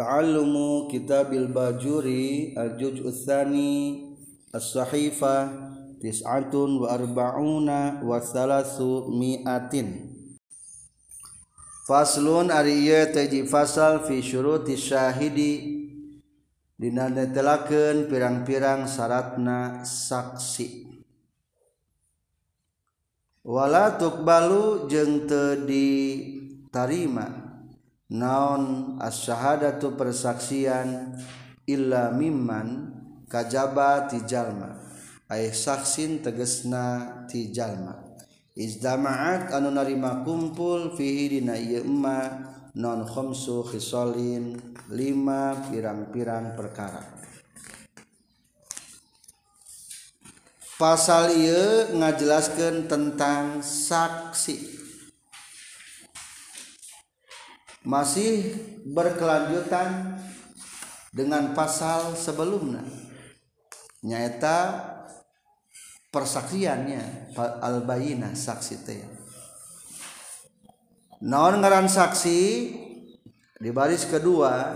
ta'allumu kitabil bajuri al-juj usani as-sahifah tis'atun wa arba'una wa salasu mi'atin. Faslun ari ieu teh fasal fi syuruti syahidi dina netelakeun pirang-pirang syaratna saksi. Wala tukbalu jeung teu ditarima. naon asyhadatu persaksian illa mimman kajaba ti jalma. Ay saksin tegesna tijalma izdama'at anu narima kumpul fihi dina ieu emma non khomsu khisalin lima pirang-pirang perkara. Pasal ieu ngajelaskeun tentang saksi. Masih berkelanjutan dengan pasal sebelumnya nyaeta persaksiannya al-bayina saksi teh. Naon ngaran saksi? Di baris kedua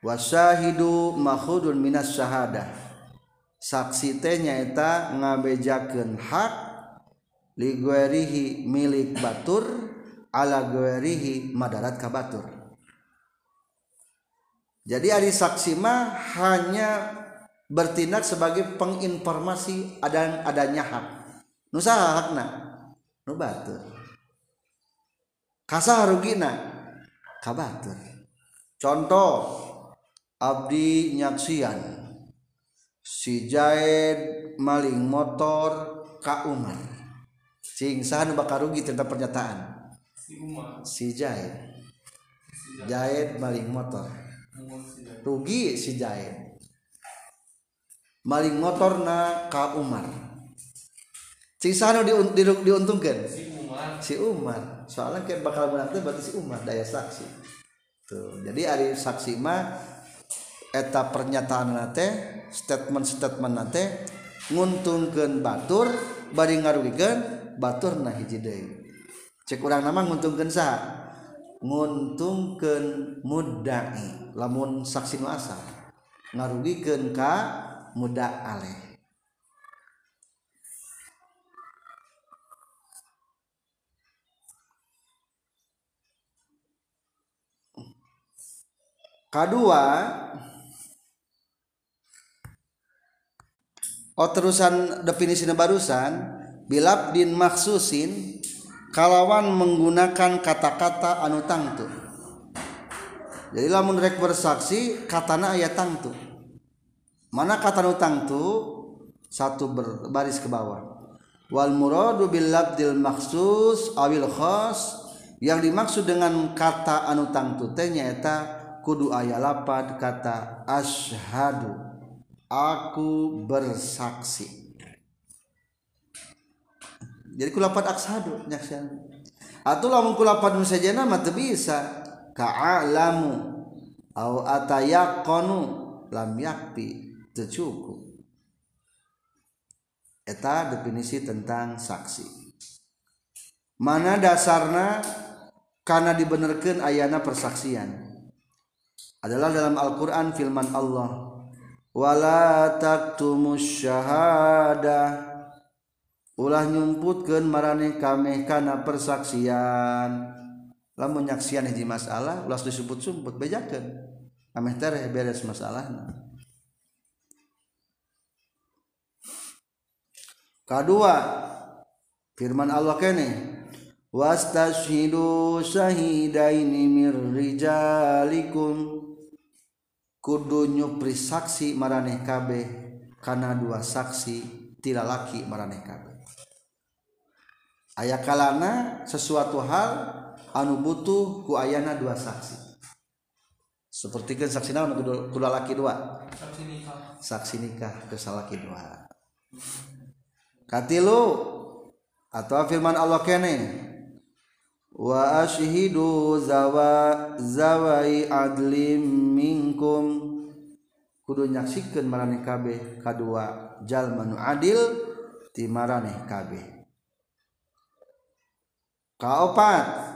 wasyahidu makhudun minas syahadah. Saksi teh nyaeta ngabejakeun hak liguerihi milik batur ala guerihi madarat kabatur. Jadi ari saksi mah hanya bertindak sebagai penginformasi ada adanya hak. Nu saha hakna? Nu batur. Kasa rugina? Kabatur. Contoh abdi nyaksian. Si Jaid maling motor ka Umar. Cing saha nu bakal rugi tentang pernyataan si Zaid Zaid maling motor. Rugi si Zaid maling motor na ka Umar. Si Sano di, di, diuntungkan si Umar, si Umar. soalnya kayak bakal menang teh berarti si Umar daya saksi. Tuh jadi hari saksi mah eta pernyataan nate statement statement nate nguntungkan batur bari ngarugikan batur nah hiji deui. Cek urang nama nguntungkan sah nguntungkan mudai lamun saksi nu asal ngarugikan ka muda aleh. Kedua oh terusan definisi barusan bilabdin maksusin kalawan menggunakan kata-kata anu tangtu. Jadi lamun rek bersaksi katana ayat tangtu. Mana kata anu tangtu? Satu berbaris ke bawah. Wal muradu bil labdil maksus awil khas. Yang dimaksud dengan kata anu tangtu teh nyaeta kudu aya lapad kata asyhadu. Aku bersaksi jadi kulapat aksadu nyaksian atau lamun kulapat nu sajana mah teu bisa. Ka'alamu au atayaqanu lam yakfi teu cukup. Eta definisi tentang saksi. Mana dasarna karena dibenerkan ayana persaksian? Adalah dalam Al-Quran firman Allah wala taktumus syahadah ulah nyumputkan marane kame karena persaksian. Lah menyaksian hiji masalah ulah disebut sumput bejakan ameh tereh beres masalah kedua firman Allah kene wastashhidu syahidaini mir rijalikum. Kudu nyupri saksi maraneh kabeh karena dua saksi tidak laki maraneh kabeh aya kalana sesuatu hal anu butuh ku ayana dua saksi. Seperti kan saksi naon kudu laki dua? Saksi nikah. Saksi nikah ke salaki dua. Katilu atau firman Allah kene wa ashhidu zawa zawai adlim minkum. Kudu nyaksikeun maraneh kabeh kadua jalma nu adil ti maraneh kabeh. Kaopat.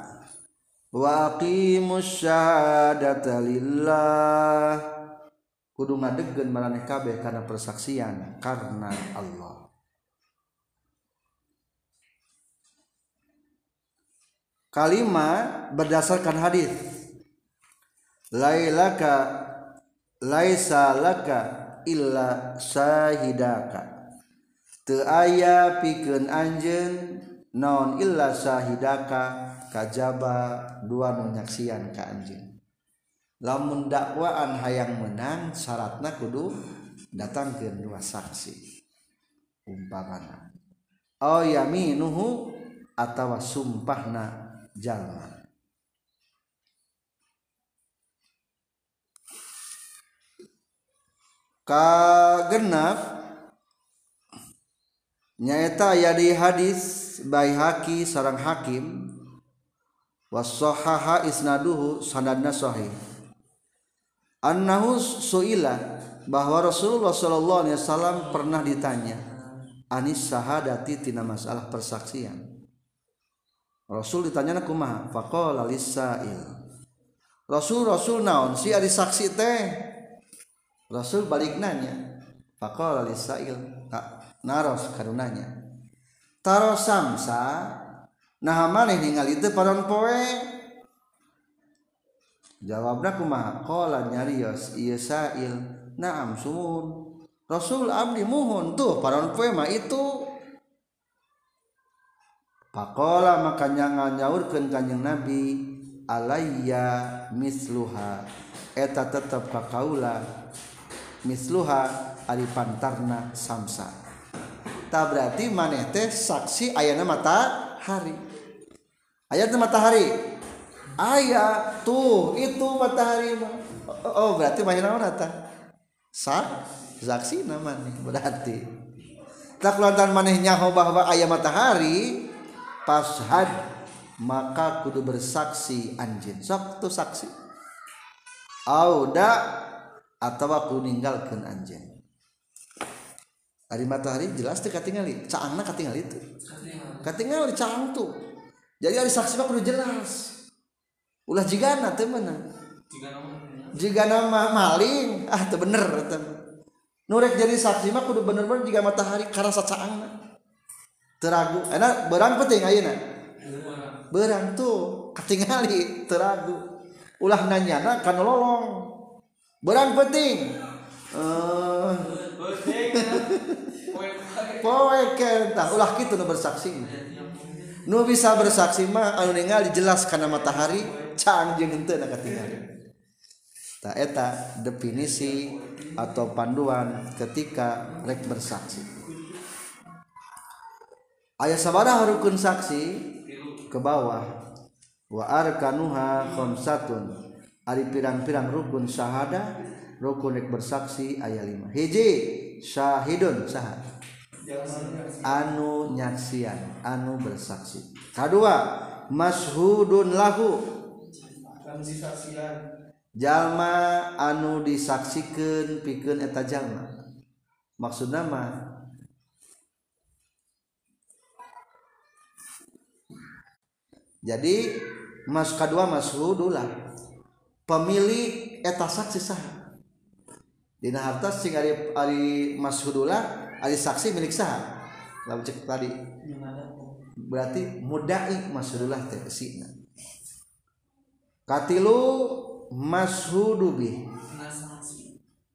Waqimusyahadatallillah kudu ngadegen maraneh kabeh karena persaksian karena Allah. Kalimat berdasarkan hadis. Lailaka laisa laka illa sahidaka teu aya pikeun anjeun naon illa sahidaka kajaba dua nunyaksian ka anjing lamun dakwaan hayang menang syaratna kudu datangkeun dua saksi. Umpamana oh yaminuhu atawa sumpahna jalma. Kagenap nyaeta ya di hadis bayi haki sarang hakim wasohaha isnaduhu sanadna sahih. Annahu suila bahwa Rasulullah sallallahu alaihi wasallam pernah ditanya anis sahadati tina masalah persaksian. Rasul ditanya kumaha? Faqala lisail Rasul Rasul naon si ari saksi teh? Rasul balik nanya Faqala lisail naros karunanya taros samsa nah malih ningali itu paron poe? Jawabna kumaha qala nyarios ieu sa'il na'am sumun. Rasul abdi muhun tuh paron poe mah itu. Pakola makanya nyangal nyaurkeun kanjeng Nabi alayya misluha. Eta tetap kakaula misluha ari pantarna samsa. tak berarti maneh teh saksi ayana matahari. Ayat matahari. Ayah tuh itu matahari. Oh, oh berarti mana orang tak sak saksi namanya berarti. Tak lantaran manehnya bahwa ayah matahari. Pashad maka kudu bersaksi anjin sok tuh saksi. Auda atau aku ninggalkan anjing. Ari matahari jelas teh katingali, caangna katingali itu. Katingali caang tuh. Jadi ari saksi mah kudu jelas. Ulah jigana teh meunang. Jika nama maling ah teu bener teh. Nurek jadi saksi mah kudu bener-bener jika matahari karasa caangna. Teragu. Enak berang penting ayeuna. Berang tuh katingali teragu. Ulah nanyana kan lolong. Berang penting. Eh uh, poekenta ulah gitu nu bersaksi. Nu bisa bersaksi mah anu ningali jelas karena matahari cang jeung henteu na katingali ta eta definisi atau panduan ketika rek bersaksi. Aya sabaraha rukun saksi? Ke bawah. Wa arkanuha khamsatun. Ari pirang-pirang rukun syahada. rukunik bersaksi ayat 5 hiji syahidun saha anu nyaksian anu bersaksi. Kedua mashudun lahu. Jalma anu disaksikan pikeun eta jalma. Maksud nama jadi mas kedua mashudulah pemilik eta saksi sah Dina harta sing ari ari masyhudullah ari saksi milik saha lamun cek tadi. Berarti mudai masyhudullah teh kesina katilu mashudu bih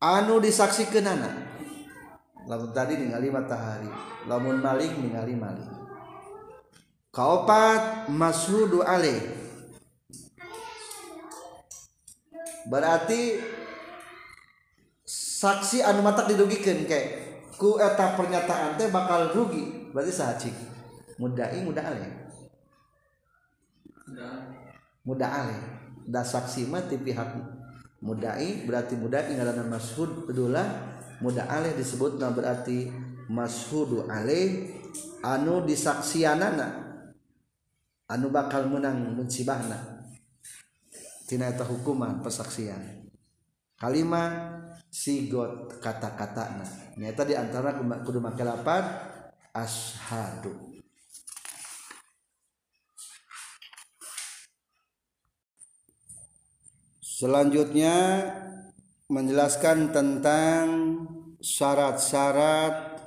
anu disaksikeun anak lamun tadi ningali matahari. Lamun malik ningali malik. Kaopat mashudu alaih berarti saksi anu mata didugikan kayak ku eta pernyataan teh bakal rugi. Berarti sahacik mudai muda ale. Muda. Ale. Da saksi mah ti pihak mudai berarti mudai ngaranna mashud pedulah muda ale disebutna berarti mashudu ale anu disaksianana anu bakal menang munsibahna. Tina eta hukuman persaksian. Kalimat sigot kata-kata nyata di antara kudu make lapan ashadu. Selanjutnya menjelaskan tentang syarat-syarat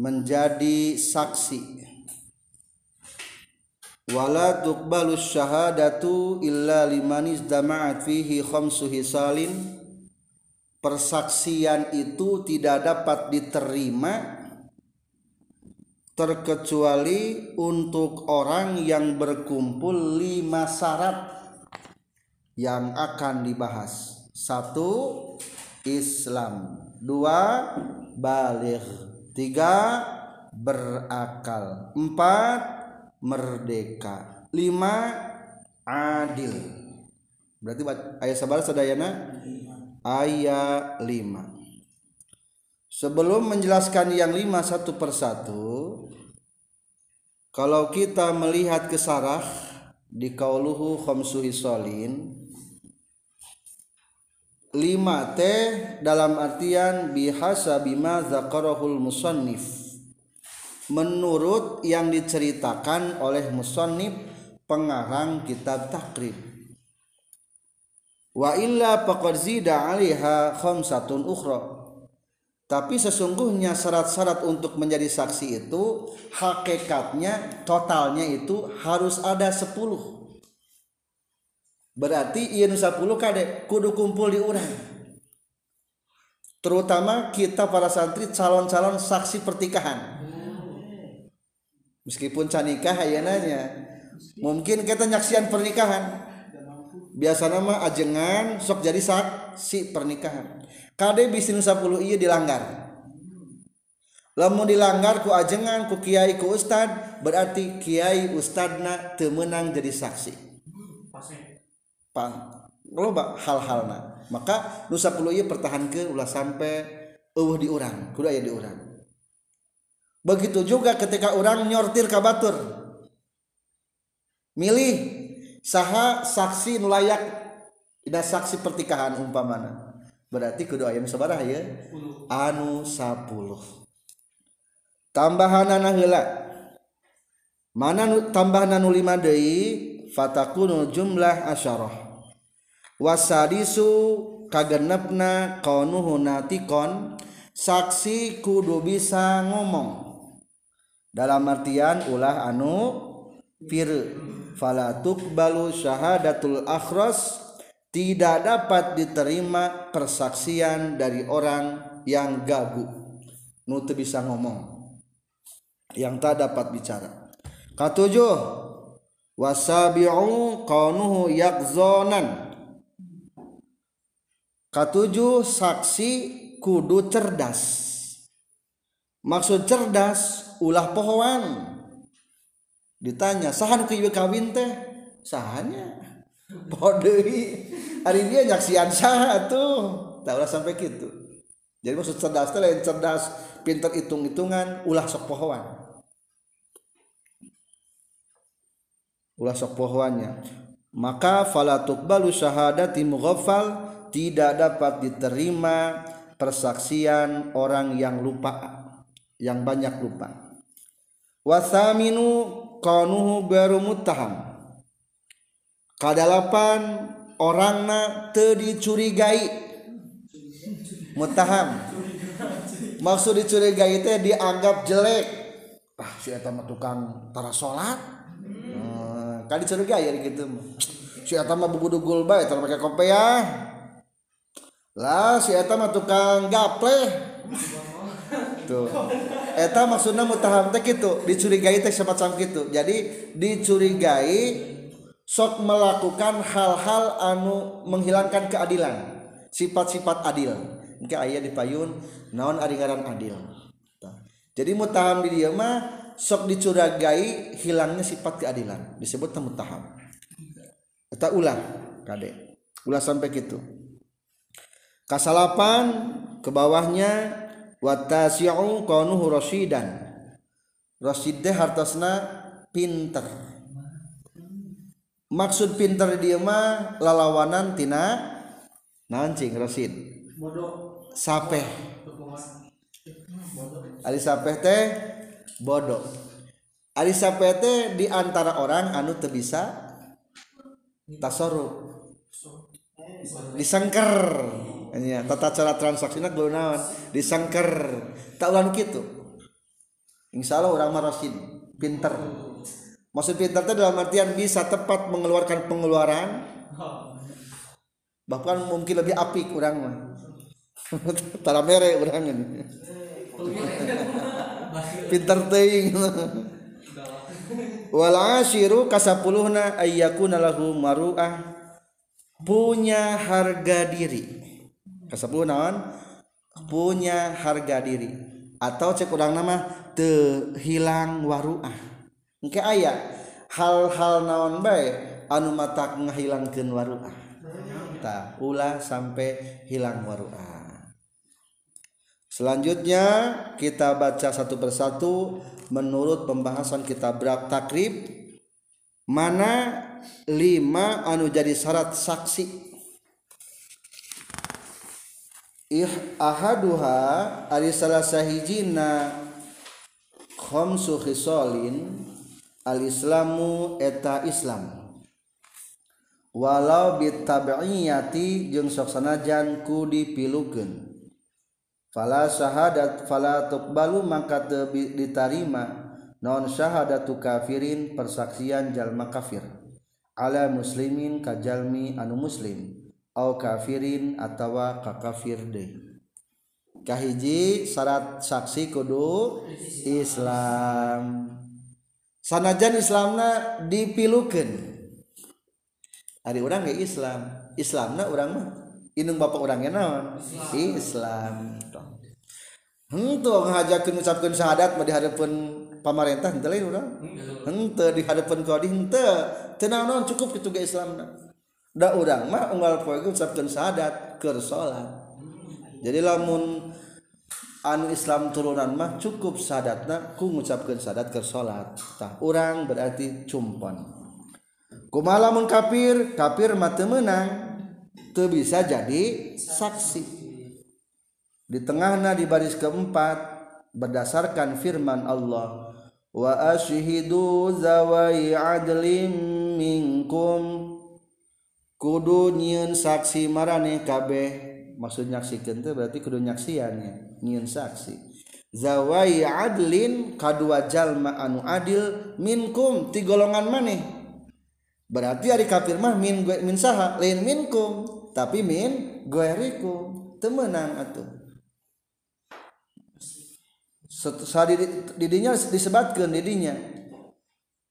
menjadi saksi. Wala tuqbalu syahadatu illa liman izdama'at fihi khamsu hisalin persaksian itu tidak dapat diterima terkecuali untuk orang yang berkumpul lima syarat yang akan dibahas. Satu Islam. Dua balik. Tiga berakal. Empat merdeka. Lima adil. Berarti ayat sabar sadayana ayat lima. Sebelum menjelaskan yang lima satu persatu kalau kita melihat ke sarah di kauluhu khamsuhi solin lima teh dalam artian bihasa bima zakarahul musannif. Menurut yang diceritakan oleh musonib pengarang kitab takrib wa illa faqad zida 'alaiha khamsatun ukhra. Tapi sesungguhnya syarat-syarat untuk menjadi saksi itu hakikatnya totalnya itu harus ada 10 berarti ieu 10 kade kudu kumpul di urang. Terutama kita para santri calon-calon saksi pertikahan. Meskipun canikah ayananya mungkin kita nyaksian pernikahan biasa nama ajengan sok jadi saksi pernikahan. Kade bisin 10 iya dilanggar. Lamun dilanggar ku ajengan ku kiai ku ustad berarti kiai ustadna temenang jadi saksi. Pang loba hal-halna. Maka nu 10 iya pertahankan ulah sampai eueuh di urang kudu aya di urang. Begitu juga ketika orang nyortir kabatur milih saha saksi nulayak ina saksi pertikahan umpamana. Berarti kudu ayam sabaraha ya. Anu 10 tambahanana heula. Mana tambahan anu 5 deui jumlah asyarah. Wasadisu kagenepna kaunuhu natikon saksi kudu bisa ngomong. Dalam artian ulah anu fir falatuk balu syahadatul akhras. Tidak dapat diterima persaksian dari orang yang gagu. Nutu bisa ngomong. Yang tak dapat bicara. Katujuh. Wasabi'u kaunuhu yakzonan. Katujuh saksi kudu cerdas. Maksud cerdas ulah pohon ditanya sahan ke ibu kawin teh? Sahanya. Bodei hari dia nyaksian sah tuh. Tak ulah sampai gitu jadi maksud cerdas teh lain cerdas pintar hitung hitungan ulah sok pohon ulah sok pohonnya maka falatuk balu syahadati mughaffal tidak dapat diterima persaksian orang yang lupa yang banyak lupa. Wasaminu nuhu baru mutaham kadalapan orangna teu dicurigai. Mutaham maksud dicurigai teh dianggap jelek. Ah si eta mah tukang tara salat hmm, kan dicurigai ya gitu si eta mah buku dugul bae tara make kopeah lah si eta mah tukang gaple tuh. Eta maksudnya mutaham teh gitu dicurigai teh semacam gitu jadi dicurigai sok melakukan hal-hal anu menghilangkan keadilan sifat-sifat adil. Mungkin ayah di payun naon aringaran adil. Jadi mutaham di dia mah sok dicurigai hilangnya sifat keadilan. Disebut mutaham eta ulah kade. Ulah sampai gitu kasalapan ke bawahnya watasi'u qanuhu rasidan rasid teh hartosna pinter. Maksud pinter dia mah lalawanan tina nancing rasid sapeh. Ali sapeh teh bodoh. Ali sapeh teh di antara orang anu teu bisa tasorup disengker. Ya, tata cara transaksi nak naon? Disangker. Tak ulang gitu. Insya Allah orang marasin pinter. Maksud pinter itu dalam artian bisa tepat mengeluarkan pengeluaran. Bahkan mungkin lebih apik orang mah. Tara mere orang ini. Pinter teuing wal ashiru kasapuluhna ayyakuna lahu maruah. Punya harga diri kesepuh naon punya harga diri. Atau cek kurang nama te hilang waruah. Engke aya hal-hal naon baik anu mata ngahilangkeun waruah. Ta ulah sampai hilang waruah. Selanjutnya kita baca satu persatu menurut pembahasan kitab takrib mana lima anu jadi syarat saksi. ih ahaduha ari salah sahijina khamsu khisalin al islamu eta islam. Walau bitabi'iyati jeung sok sanajan ku dipilukeun fala syahadat fala tuqbalu maka ditarima. Non syahadatu kafirin persaksian jalma kafir. Ala muslimin kajalmi anu muslim. au kafirin atawa kakafir deui. Kahiji syarat saksi kudu Islam. Sanajan Islamna dipilukeun. Hari orang ge Islam. Islamna orang mah indung bapak orang ge naon? Islam. Henteu ngajakeun ngucapkeun syahadat mah di hadapan pamarentah henteu lain urang. Henteu di hadapan qadi henteu. Teu naon? Cukup kitu ge Islamna. Da urang mah unggal poe ngucapkeun syahadat keur salat. Jadi lamun anu Islam turunan mah cukup syahadatna ku ngucapkeun syahadat keur salat. Tah urang berarti cumpon. Kumaha lamun kafir? Kafir mah teu meunang. Bisa jadi saksi. Di tengahnya di baris keempat berdasarkan firman Allah wa ashidu zawai adlim minkum kudu nyiin saksi marane kabeh. Maksud nyaksikeun teh berarti kudu nyaksiannya nyiin saksi. Zawai adlin kadua jalma anu adil minkum. Ti golongan maneh. Berarti hari kafir mah min gue min saha lain minkum. Tapi min guerikum temenang atuh. Sehari didinya disebatkan didinya.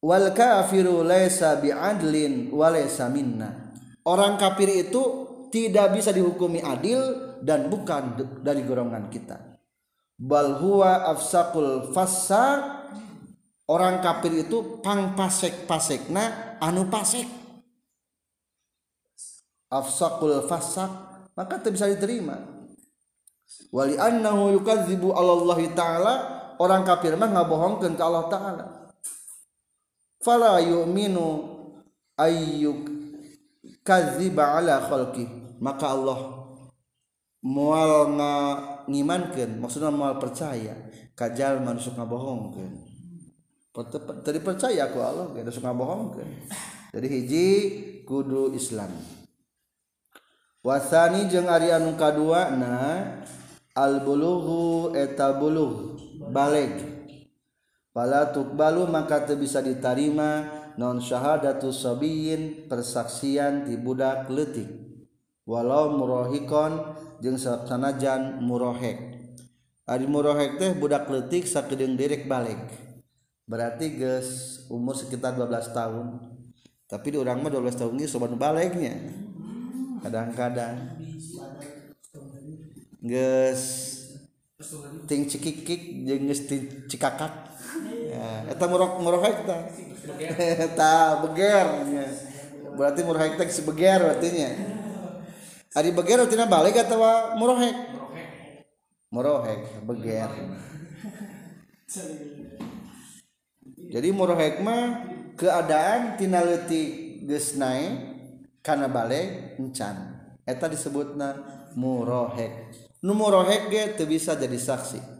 Wal kafiru laisa bi'adlin wa laisa minna. Orang kafir itu tidak bisa dihukumi adil dan bukan dari golongan kita. Bal huwa afsaqul fasaq orang kafir itu pang pasek pasekna anu pasek. Afsaqul fasak maka tidak bisa diterima. Wali annahu yukadzibu Allah taala orang kafir mah ngabohongkeun ka Allah taala. Fala yu'minu ayyuk kadziba ala khalqi. Maka Allah mual ngimankeun maksudna mual percaya kajal manusia ngabohongkeun. Tadi percaya aku Allah ge da bohongkeun jadi hiji kudu Islam. Wasani jeung ari anu kaduana al bulughu eta bulugh baleg. Pala tukbalu maka teu bisa ditarima non syahadatu sabiyin persaksian ti budak leutik. Walau murahikon jeung sanajan murahek. Ari murahek teh budak leutik sakedeung derek balik. Berarti geus umur sekitar 12 tahun. Tapi di orang mah 12 tahun ini sobat baliknya kadang-kadang. Geus ting cikikik jeung geus cikakak Eh, eta murok murok eta eta beger berarti murhek teh sebeger artinya ari beger artinya balik atau murohek murohek beger. Jadi murohek mah keadaan tina leutik geus naik kana balik encan. Eta disebutna murohek nu murohek ge teu bisa jadi saksi.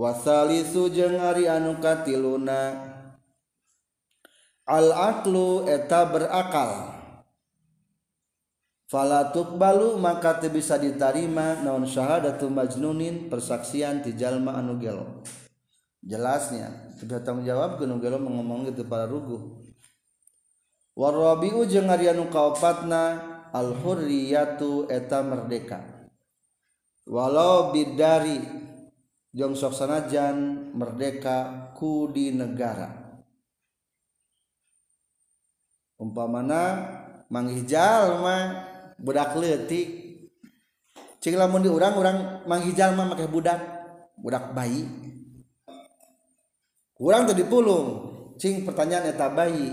Wasalisu jeung ari anu katiluna. Al aklu eta berakal. Falatuk balu maka bisa diterima naon syahadatu majnunin persaksian ti jalma anu gelo. Jelasnya tidak tanggung jawab gunung gelo mengomong itu para ruguh. Warabiu jeung ari anu kaopatna al hurriyatu eta merdeka. Walau bidari jong sok sanajan merdeka ku di negara. Umpamana manghijal mah budak letik cing lamun di urang urang manghijal mah make budak budak bayi. Urang teu dipulung. Cing pertanyaan eta bayi.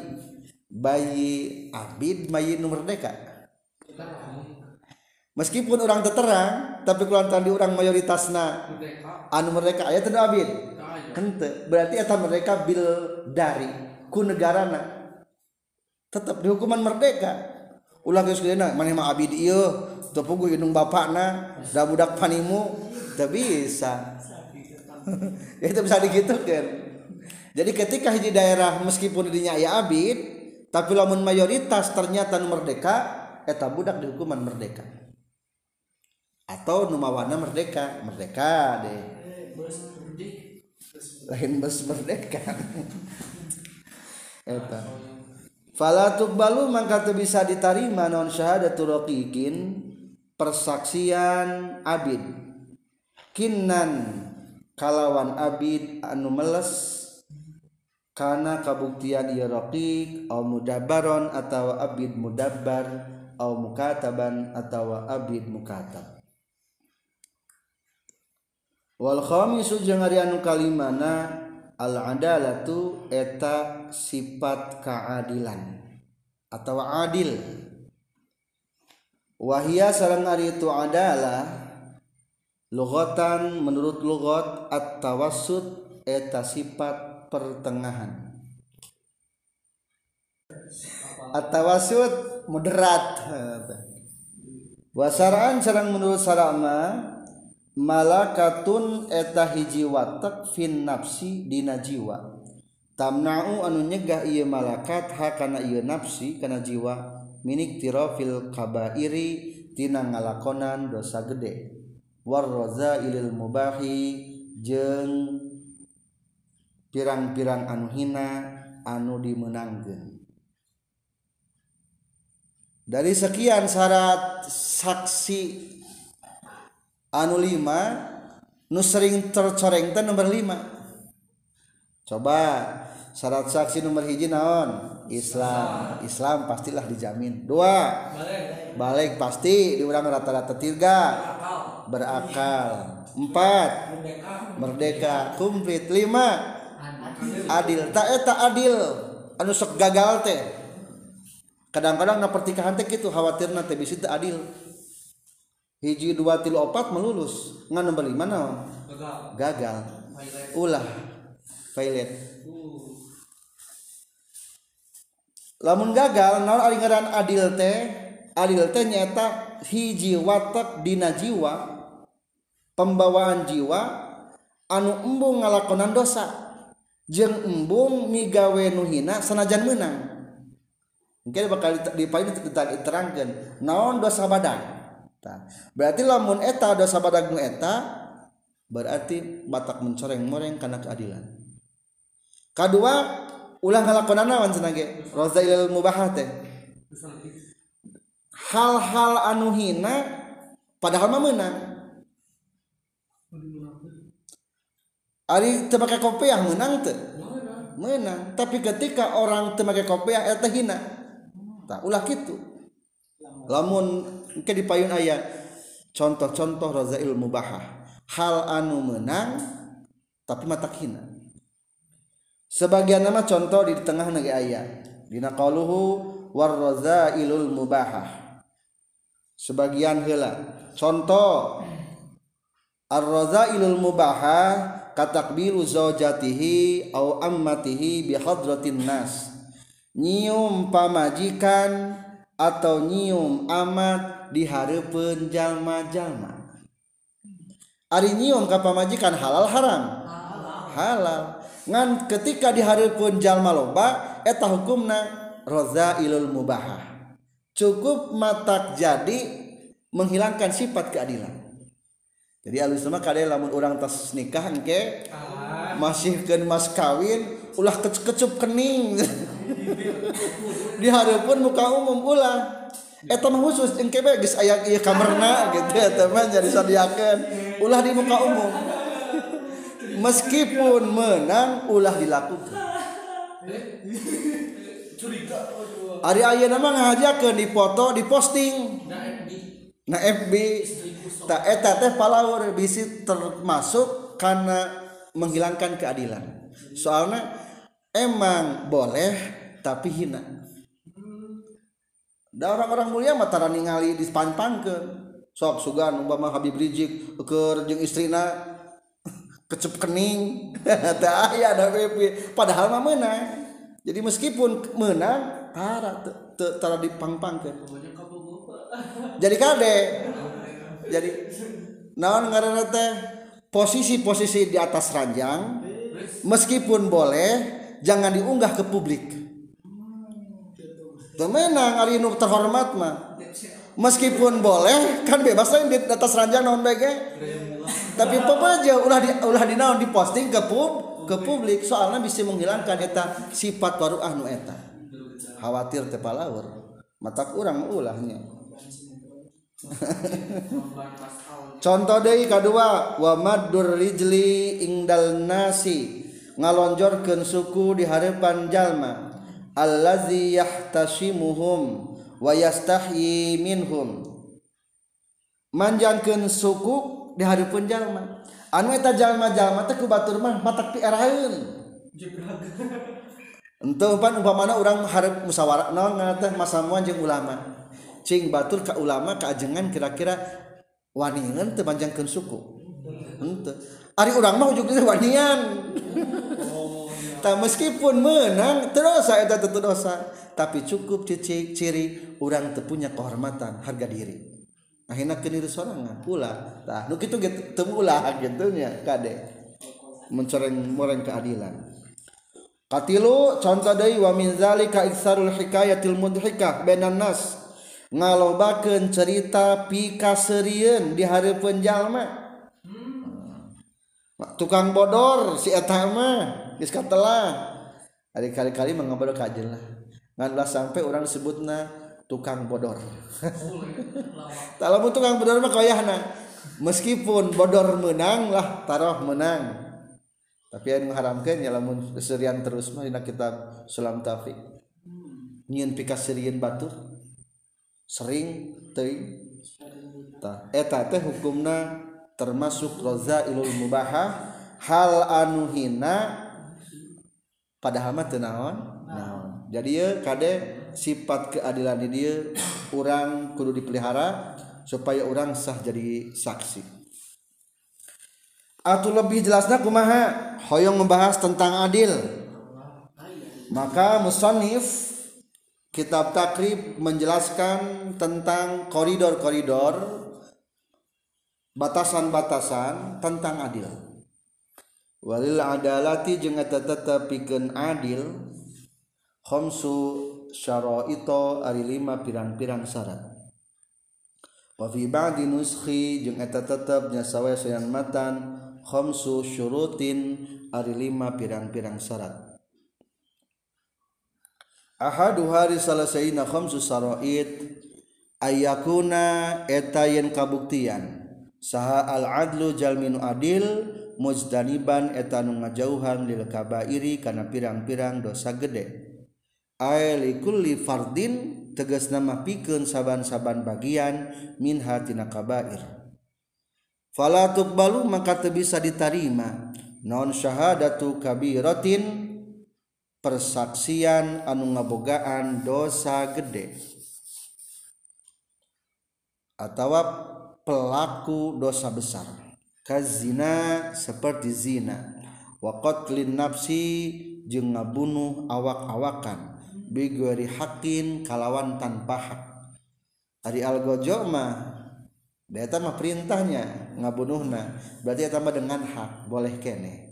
Bayi abid bayi nu merdeka. Meskipun orang terterang tapi kalau tadi orang mayoritasna anu merdeka aya teu abid henteu. Berarti eta mereka bil dari ku negarana. Tetap di hukuman merdeka. Ulah geus geuna maneh mah abdi ieu. Teu puguh indung bapakna da budak panimu teu bisa. Ya itu bisa digitukan jadi ketika hiji daerah meskipun dinya aya abid tapi lamun mayoritas ternyata merdeka eta budak di hukuman merdeka atau nu mawana merdeka. Merdeka deh. Lain bus merdeka. Eta. Fala tuqbalu maka teu bisa diterima non syahadatul raqiqin? Persaksian abid. Kinnan kalawan abid anu meles karena kabuktian ieu raqiq au mudabbaron atawa abid mudabbar au mukataban atawa abid mukatab wal khamisu jeung ari anu kalimana al adalatu eta sifat keadilan atau adil. Wahia sarang ari itu adalah lugatan menurut lugat at-tawassut eta sifat pertengahan. At-tawassut moderat. Wasaraan sarang menurut sarama malakatun eta hiji watak fin nafsi dina jiwa. Tamna'u anu nyegah ieu malakat hakana ieu nafsi kana jiwa minik tirafil kabairi tina ngalakonan dosa gede. War ilil mubahi jeung pirang-pirang anu hina anu dimenangkeun. Dari sekian syarat saksi anu 5 nu sering tercoreng teh nomor 5 coba syarat saksi nomor hiji naon? Islam. Islam pastilah dijamin. Dua balik pasti diurang rata-rata tiga. Berakal. Empat merdeka. Komplit lima adil. Tak eh, eta adil. Anu sok gagal teh. Kadang-kadang na pertikahan teh gitu khawatir nanti bisa adil. hiji dua tilu opat melulus. Ngan nomor mana gagal, gagal. ulah. Violet. Uh. Lamun gagal naon ari ngaran adil teh? Adil teh nyata hiji watak dina jiwa pembawaan jiwa anu embung ngalakonan dosa. Jeung embung migawe nu hina sanajan meunang. Mungkin bakal dipain diterangkan. Naon dosa badan? Nah, berarti lamun eta dosa badagnu eta berarti batak mencoreng-moreng karena keadilan. Kedua, ulah ngalakonan naon cenah ge? Rozailul mubahah teh. Hal-hal anu hina padahal mah meunang. Ari teu make kopiah meunang teu? Menang. Tapi ketika orang teu make kopiah eta hina. Tah ulah kitu. Lamun ke di payun ayat. Contoh-contoh razail mubahah hal anu menang tapi mata hina sebagian nama contoh di tengah nagi ayat. Dina qaluhu war razailul mubahah. Sebagian hela. Contoh. Ar razailul mubahah katakbiru zaujatihi au ammatihi bi hadratin nas. Nyium pamajikan atau nyium amat di harapan jalma-jalma Ari nyium ka pamajikan halal haram? Halal. Ngan ketika di harapan jalma loba eta hukumna ilul mubahah. Cukup mata jadi menghilangkan sifat keadilan. Jadi alus nama kade lamun orang tas nikah engke masih ke mas kawin ulah kecup kening. Di pun muka umum ulah eta mah khusus engke bae geus aya ieu kamarna gitu eta mah jadi sadiakeun ulah di muka umum. Meskipun menang ulah dilakukan. Ari ayeuna mah ngahajakeun dipoto diposting nah FB tak eta teh palawur bisi termasuk karena menghilangkan keadilan. Soalnya emang boleh tapi hina Da orang-orang mulia matara ningali dispanpangkeun. Sok sugan umpama Habib Rizik keur jeung istrina kecep kening. Teu aya da PP. Padahal mah menang. Jadi meskipun menang tara tara dipangpangkeun. Jadi kade. Jadi naon ngaranna teh posisi-posisi di atas ranjang meskipun boleh jangan diunggah ke publik. Temenang ari nu terhormat mah. Meskipun boleh kan bebas lain di atas ranjang naon bae tapi aja ulah di ulah dinaon diposting ke pub ke publik. Soalnya bisa menghilangkan eta sifat baru anu eta. Khawatir teh palawur. Mata kurang ulahnya. Contoh dari kedua wa maddur rijli ingdal nasi. Ngalonjorkeun suku di hadapan jalma allazi yahtashimuhum wa yastahyi minhum manjangkeun suku di hareupeun jalma anu eta jalma-jalma teh ku batur mah matak piaraheun Entah pan umpamana orang harap musyawarah naon teh masamuan jeung ulama. Cing batur ka ulama kaajengan kira-kira waningan teu manjangkeun suku. Henteu. Ari urang mah ujug-ujug wanian. tak meskipun menang terdosa eta terdosa. Tapi cukup ciri, ciri orang tepunya kehormatan harga diri. Akhirnya keniru sorangan. Ulah tah nu kitu temu ulah gitu nya kade mencoreng moreng keadilan. Katilu contoh deui wa min zalika iksarul hikayatil mudhikah bainan nas. Ngalobakeun cerita pikaseurieun di hareupeun jalma tukang bodor si eta mah geus katelah ari kali-kali mangabodor kajen lah. Ngan ulah sampai orang disebutna tukang bodor. Kalau tukang bodor mah kayahna meskipun bodor menang lah taruh menang tapi yang mengharamkan ya lamun serian terus mah dina kitab Sulam Taufik hmm. nyieun pikaserian batur sering eta teh hukumna termasuk roza ilul mubaha hal anu hina padahal mah teu naon? Naon. Jadi ya kade sifat keadilan di dia orang kudu dipelihara supaya orang sah jadi saksi. Atau lebih jelasnya kumaha? Hoyong membahas tentang adil. Maka musannif kitab takrib menjelaskan tentang koridor-koridor batasan-batasan tentang adil. Walil adalati jeung eta tetepikeun adil khamsu syaraito ari lima pirang-pirang syarat. Wa fi ba'di nuskhi jeung eta tetep matan khamsu syurutin ari lima pirang-pirang syarat. Ahadu hari salasaina khamsu saraid ayakuna eta yen kabuktian saha al-adlu jalminu adil mujdaniban etanu ngajauhan lil kabairi kana pirang-pirang dosa gede. Ae likulli fardin tegas nama pikeun saban-saban bagian min hatina kabair. Fala tuqbalu maka teu bisa ditarima. Non syahadatu kabiratin persaksian anu ngabogaan dosa gede. Atau pelaku dosa besar. Kazina seperti zina. Wa qatlin nafsi jeung ngabunuh awak-awakan. Bigori hakin kalawan tanpa hak. Ari algojo mah Data mah perintahnya ngabunuhna. Berarti eta mah dengan hak boleh kene.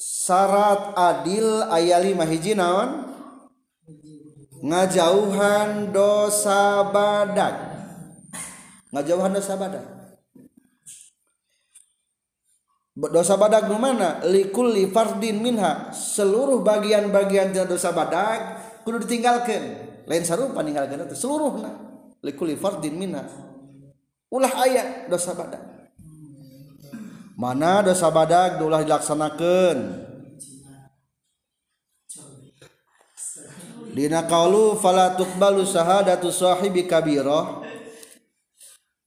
Syarat adil ayali mahiji naon ngajauhan dosa badak ngajauhan dosa badak dosa badak nu mana? Likulli fardin minha. Seluruh bagian-bagian dosa badak kudu ditinggalkan lain sarupa ninggalkan itu seluruhna. Likulli fardin minha. Ulah ayat dosa badak. Mana dosa badak ulah dilaksanakan dina qaulu fala tuqbalu syahadatu sahibi kabirah.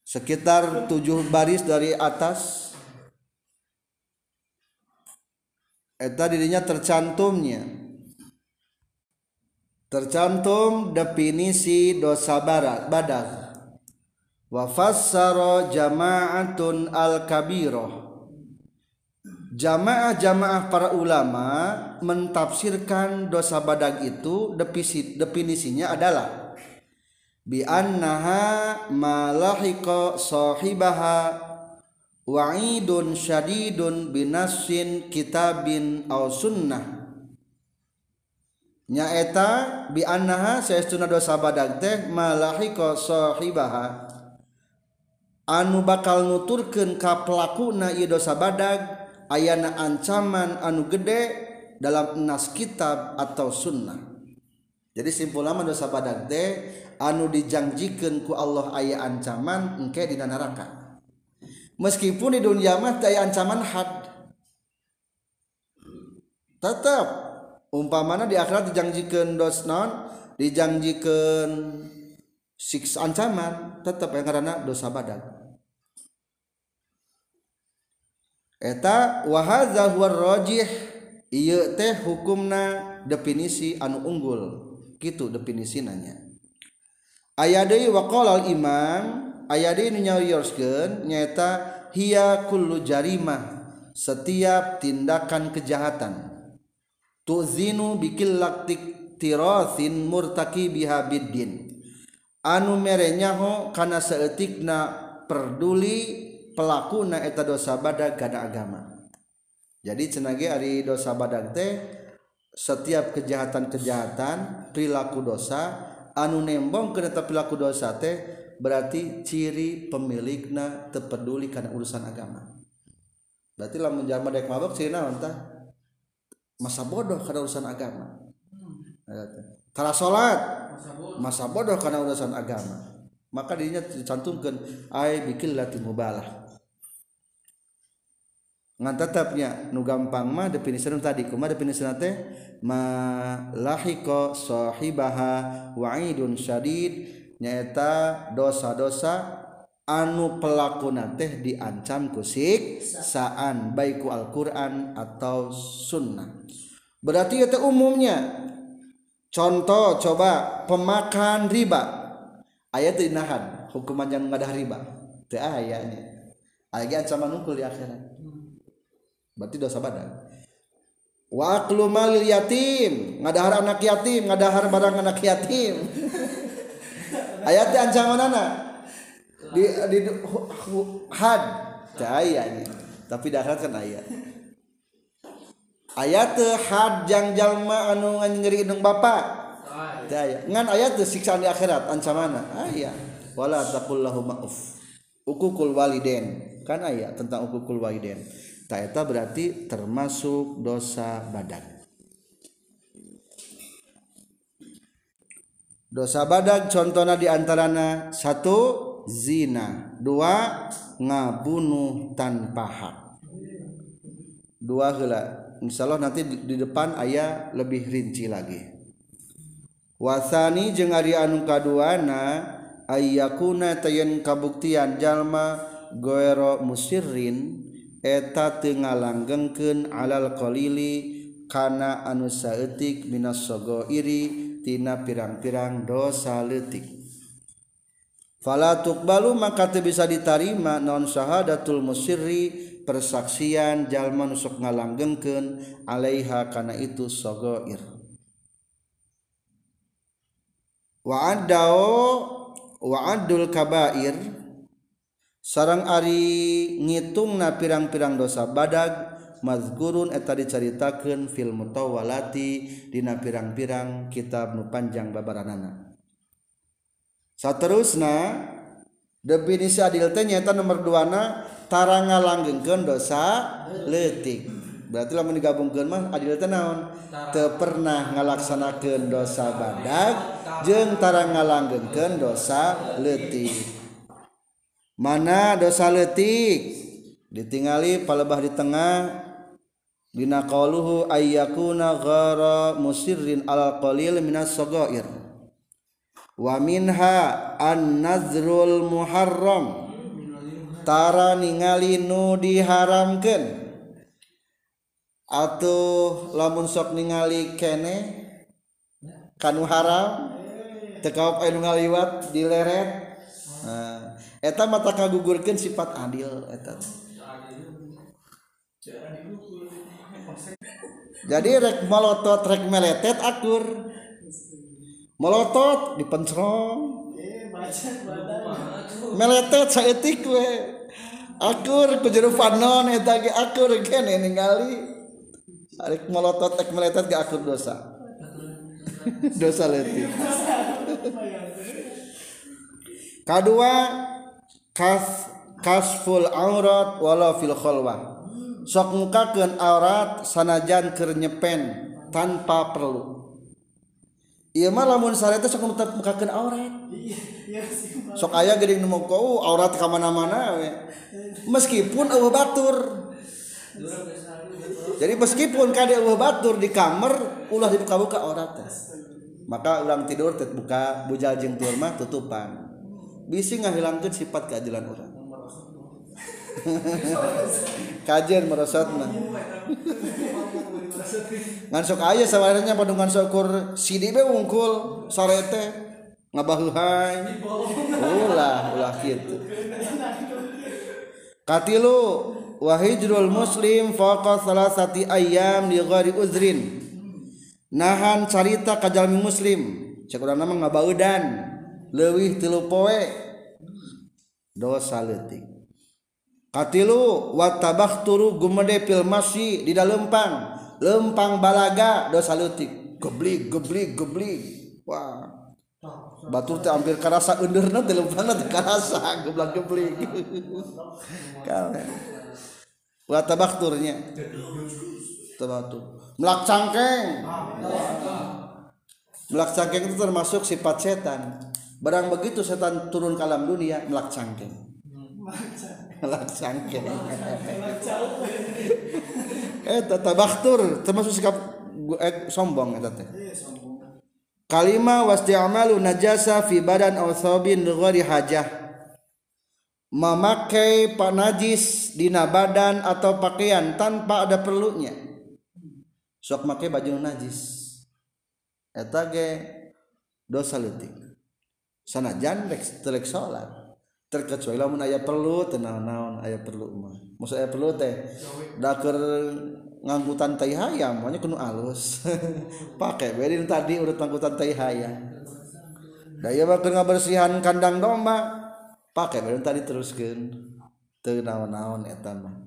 Sekitar tujuh baris dari atas. Eta dirinya tercantumnya. Tercantum definisi dosa barat badak wa jama'atun al-kabirah jamaah-jamaah para ulama mentafsirkan dosa badag itu defisit definisinya adalah bi annaha malahiqa sahibaha wa'idun syadidun binasin kitabin au sunnah. Nyaeta bi annaha saestuna dosa badag teh malahiqa sahibaha. Anu bakal nuturkeun ka pelakuna ieu dosa badag ayana ancaman anu gede dalam nas kitab atau sunnah. Jadi simpul lama dosa badak teh anu dijanjikan ku Allah ayah ancaman engke di neraka. Meskipun di dunia mah aya ancaman had. Tetap umpamana di akhirat dijanjikan dos non dijanjikan siksa ancaman tetap yang karena dosa badak eta wahazahwarrojih iya teh hukumna definisi anu unggul gitu definisi nanya aya deui waqala al imam aya deui nu nyawioskeun nyaeta hiya kullu jarimah setiap tindakan kejahatan tuzinu bikil laktik murtaki biha biddin. Anu merenyaho kana saeutikna perduli pelakuna eta dosa badag kada agama. Jadi cenage ari dosa badag teh setiap kejahatan-kejahatan perilaku dosa anu nembong ke tetap perilaku dosa teh berarti ciri pemilikna terpeduli karena urusan agama. Berarti lamun jalma dek mabok ciri naon masa bodoh karena urusan agama. Kalau sholat masa bodoh karena urusan agama. Maka dirinya dicantumkan ay bikin latih mubalah. ngan tetapnya nu gampang mah definisi nu tadi kuma definisi teh ma lahiko sahibaha wa'idun syadid nyaeta dosa-dosa anu pelakuna teh diancam ku siksaan baik ku Al-Qur'an atau sunnah. Berarti itu umumnya contoh coba pemakan riba. Ayat inahan hukuman yang ngadah riba. Teu ayatnya lagi ancaman hukum di akhirat. Berarti dosa badan. Waklu malil yatim. Ngadahar anak yatim ngadahar barang anak yatim. Ayatnya ancaman anak di di had. Cahaya ini. Tapi dahar kan ayat. Ayat had jang jalma anu ngeri indung bapak cahaya. Ngan ayat siksaan di akhirat. Ancaman ayat. Wala taqullahu ma'uf. Ukukul waliden. Kan ayat tentang ukukul waliden taeta berarti termasuk dosa badan. Dosa badan contohnya diantarana satu zina. Dua ngabunuh tanpa hak. Dua hela insya Allah nanti di depan ayah lebih rinci lagi. Wasani jeung ari anu kaduana ayyakuna tayen kabuktian jalma goero musirrin eta teu ngalanggengkeun alal qalili kana anu saeutik minas sogoiri tina pirang-pirang dosa leutik. Fala tuqbalu maka teu bisa ditarima non syahadatul musirri persaksian jalma nu sok ngalanggengkeun alaiha kana itu sogoir. Wa adau wa adul kabair sarang Ari ngitung na pirang-pirang dosa badag mazgurun eta diceritakan film mutawalati dina pirang-pirang kitab nu panjang babaranana. Saterusna definisi adil teh nyaeta nomor 2 na tara ngalanggengkeun dosa leutik. Berarti lamun digabungkeun mah adil teh naon? Teu pernah ngalaksanakeun dosa badag jeung tara ngalanggengkeun dosa leutik. mana dosa letik ditingali palebah di tengah. Dina qauluhu ayyakuna ghara musirrin alal qalil minas sagair wa minha an nazrul muharram. Tara ningali nu diharamkeun. Atuh lamun sok ningali kene kanu haram tekaop anu ngaliwat dileret nah. Eta mata kagugurkeun sifat adil eta. Jadi rek melotot rek meletet akur. Melotot dipencerong meletet saeutik we. Akur ku jero fanon eta ge akur kene ningali. Rek melotot rek meletet ge akur dosa. Dosa letik kedua kas kasful aurat wala fil khalwah. Sok mukakeun aurat sanajan keur nyepen tanpa perlu. Iya mah lamun sareta sok mukakeun aurat. Sok aya geuning nu kau aurat ka mana-mana meskipun eueuh batur. Jadi meskipun kade eueuh batur di kamar ulah dibuka-buka aurat maka ulang tidur tet buka bujal jeung tur mah tutupan bisi ngahilangkan sifat keadilan orang. Kajian merosot mah ngan sok aya sawarnya padungan syukur sidi be wungkul sarete ngabahuhai. Ulah ulah gitu katilu wahijrul muslim faqa salasati ayam di ghairi uzrin. Nahan carita kajalmi muslim. Cek urang nama ngabaudan. Leuwih tilu poe. Dosa leutik. Katilu watabak turu gumede pil masyi di dalam lempang lempang balaga. Dosa leutik. Geblik geblik geblik wah. Batur teh hampir karasa enderna teh lempangna teh karasa geblak geblik kale. Watabak turnya tabatur melak cangkeng. Melak cangkeng itu termasuk sifat setan barang begitu setan turun ke alam dunia melak cangkeng melak cangkeng eh tabaktur termasuk sikap eh, sombong eta teh kalima wasti'malu najasa fi badan aw thawbin ghairi hajah. Memakai panajis dina badan atau pakaian tanpa ada perlunya. Sok make baju najis. Eta ge dosa leutik sanajan telek salat. Terkecuali lamun aya perlu teu naon aya perlu mah. Maksud aya perlu teh da keur ngangkutan tai hayam makanya kudu alus. Pakai bae tadi urut ngangkutan tai hayam. Da ieu mah keur ngabersihan kandang domba pakai bae tadi teruskeun. Teu naon-naon eta mah.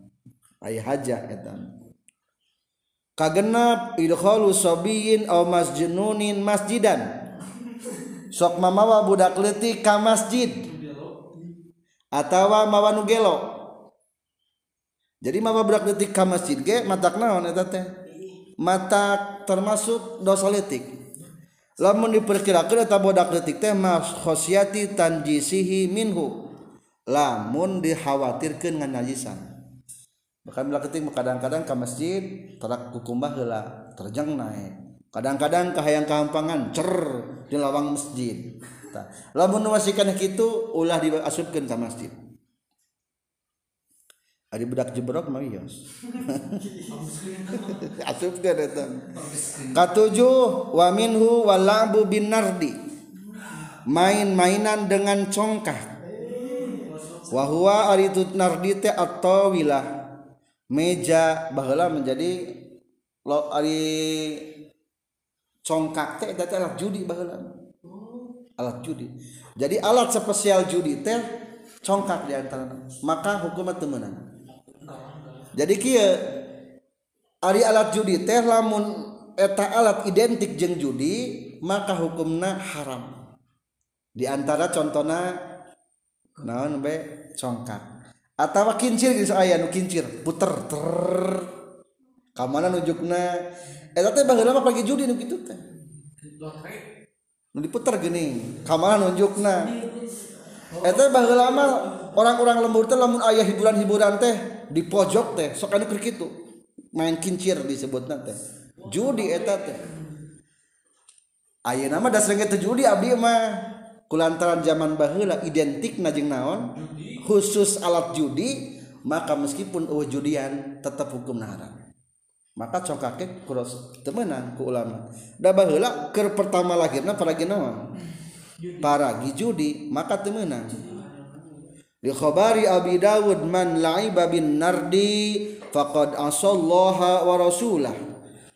Aya haja eta kagenap idkhalu sabiyin aw masjununin masjidan. sok mamawa budak letik ka masjid. Atawa mawa nu gelo. Jadi mawa budak letik ka masjid ge matak naon eta teh? Matak termasuk dosa letik lamun diperkirakeun eta budak letik teh mas khosyati tanjisihi minhu. Lamun dikhawatirkeun ngan najisan bahkan budak letik kadang-kadang ka masjid tarak kukumbah heula terjang naik kadang-kadang kahayang kahampangan cer di lawang masjid lamun nuwasikan kitu ulah diasupkeun ka masjid Ari budak jebrok mah yos. Asupkeun eta. Katujuh wa minhu walabu bin nardi. Main-mainan dengan congkak. Wa huwa ari nardi teh at-tawilah. Meja baheula menjadi lo ari congkak teh eta alat judi baheula. Alat judi. Jadi alat spesial judi teh congkak di antara maka hukumnya temenan jadi kia ari alat judi teh lamun eta alat identik jeung judi maka hukumna haram. Di antara contohna naon be? Congkak. Atau kincir geus aya nu kincir puter ter kamana nunjukna? Eta teh baheula mah pagi judi nu kitu teh. Nu diputer geuning kamana nunjukna? Eta baheula mah orang-orang lembur teh lamun aya hiburan-hiburan teh di pojok teh sok anu keur kitu. Main kincir disebutna teh. Judi eta teh. Ayeuna mah dasarnya teh judi abdi mah. Kulantaran zaman baheula identik najeng naon? Khusus alat judi maka meskipun eueuh judian tetap hukum haram maka congkake kuros temenan ku ulama da baheula keur pertama lahirna para naon? Para judi maka temenan di khabari Abi Dawud man la'iba bin nardi faqad asallaha wa rasulah.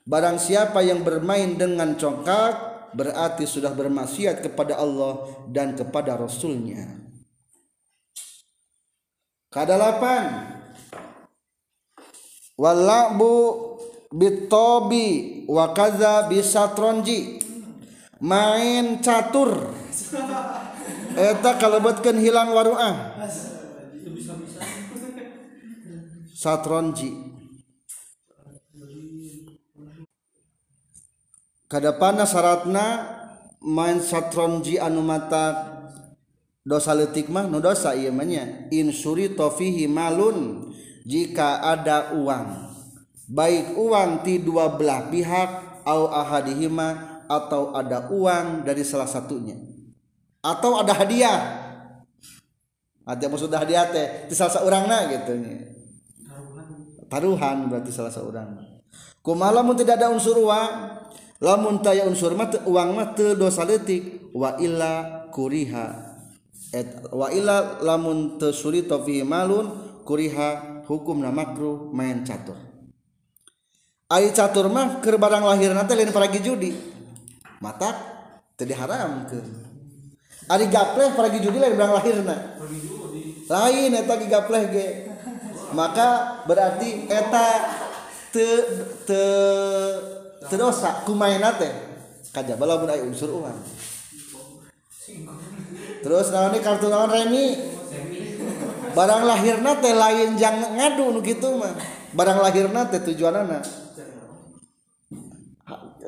Barang siapa yang bermain dengan congkak berarti sudah bermaksiat kepada Allah dan kepada Rasulnya. Kadalapan walabu bitobi wa kaza bisatronji main catur. Eta kalebetkeun hilang waruah satronji kadapana syaratna main satronji anu mata dosa letik mah nu dosa ieu mah nya. Insuri tofihi malun jika ada uang. Baik uang ti dua belah pihak au ahadihima atau ada uang dari salah satunya. Atau ada hadiah. Ada maksud hadiah teh di salah seorangna gitu nya. Taruhan berarti salah seorang kumaha mun tidak ada unsur uang lamun taya unsur mah uang mah dosa leutik. Wa illa kuriha. Et wa illa lamun teu fi malun kuriha hukumna makruh main catur ai catur mah keur barang lahirna teh lain paragi judi. Mata teu diharamkeun. Ari gapleh paragi judi lain barang lahirna. Lain eta gapleh ge. Maka berarti eta te te terdosa kumaina teh? Kajaba mun aya unsur uang terus naon kartu naon remi? Barang lahirna teh lain jang ngadu nu mah. Barang lahirna teh tujuanana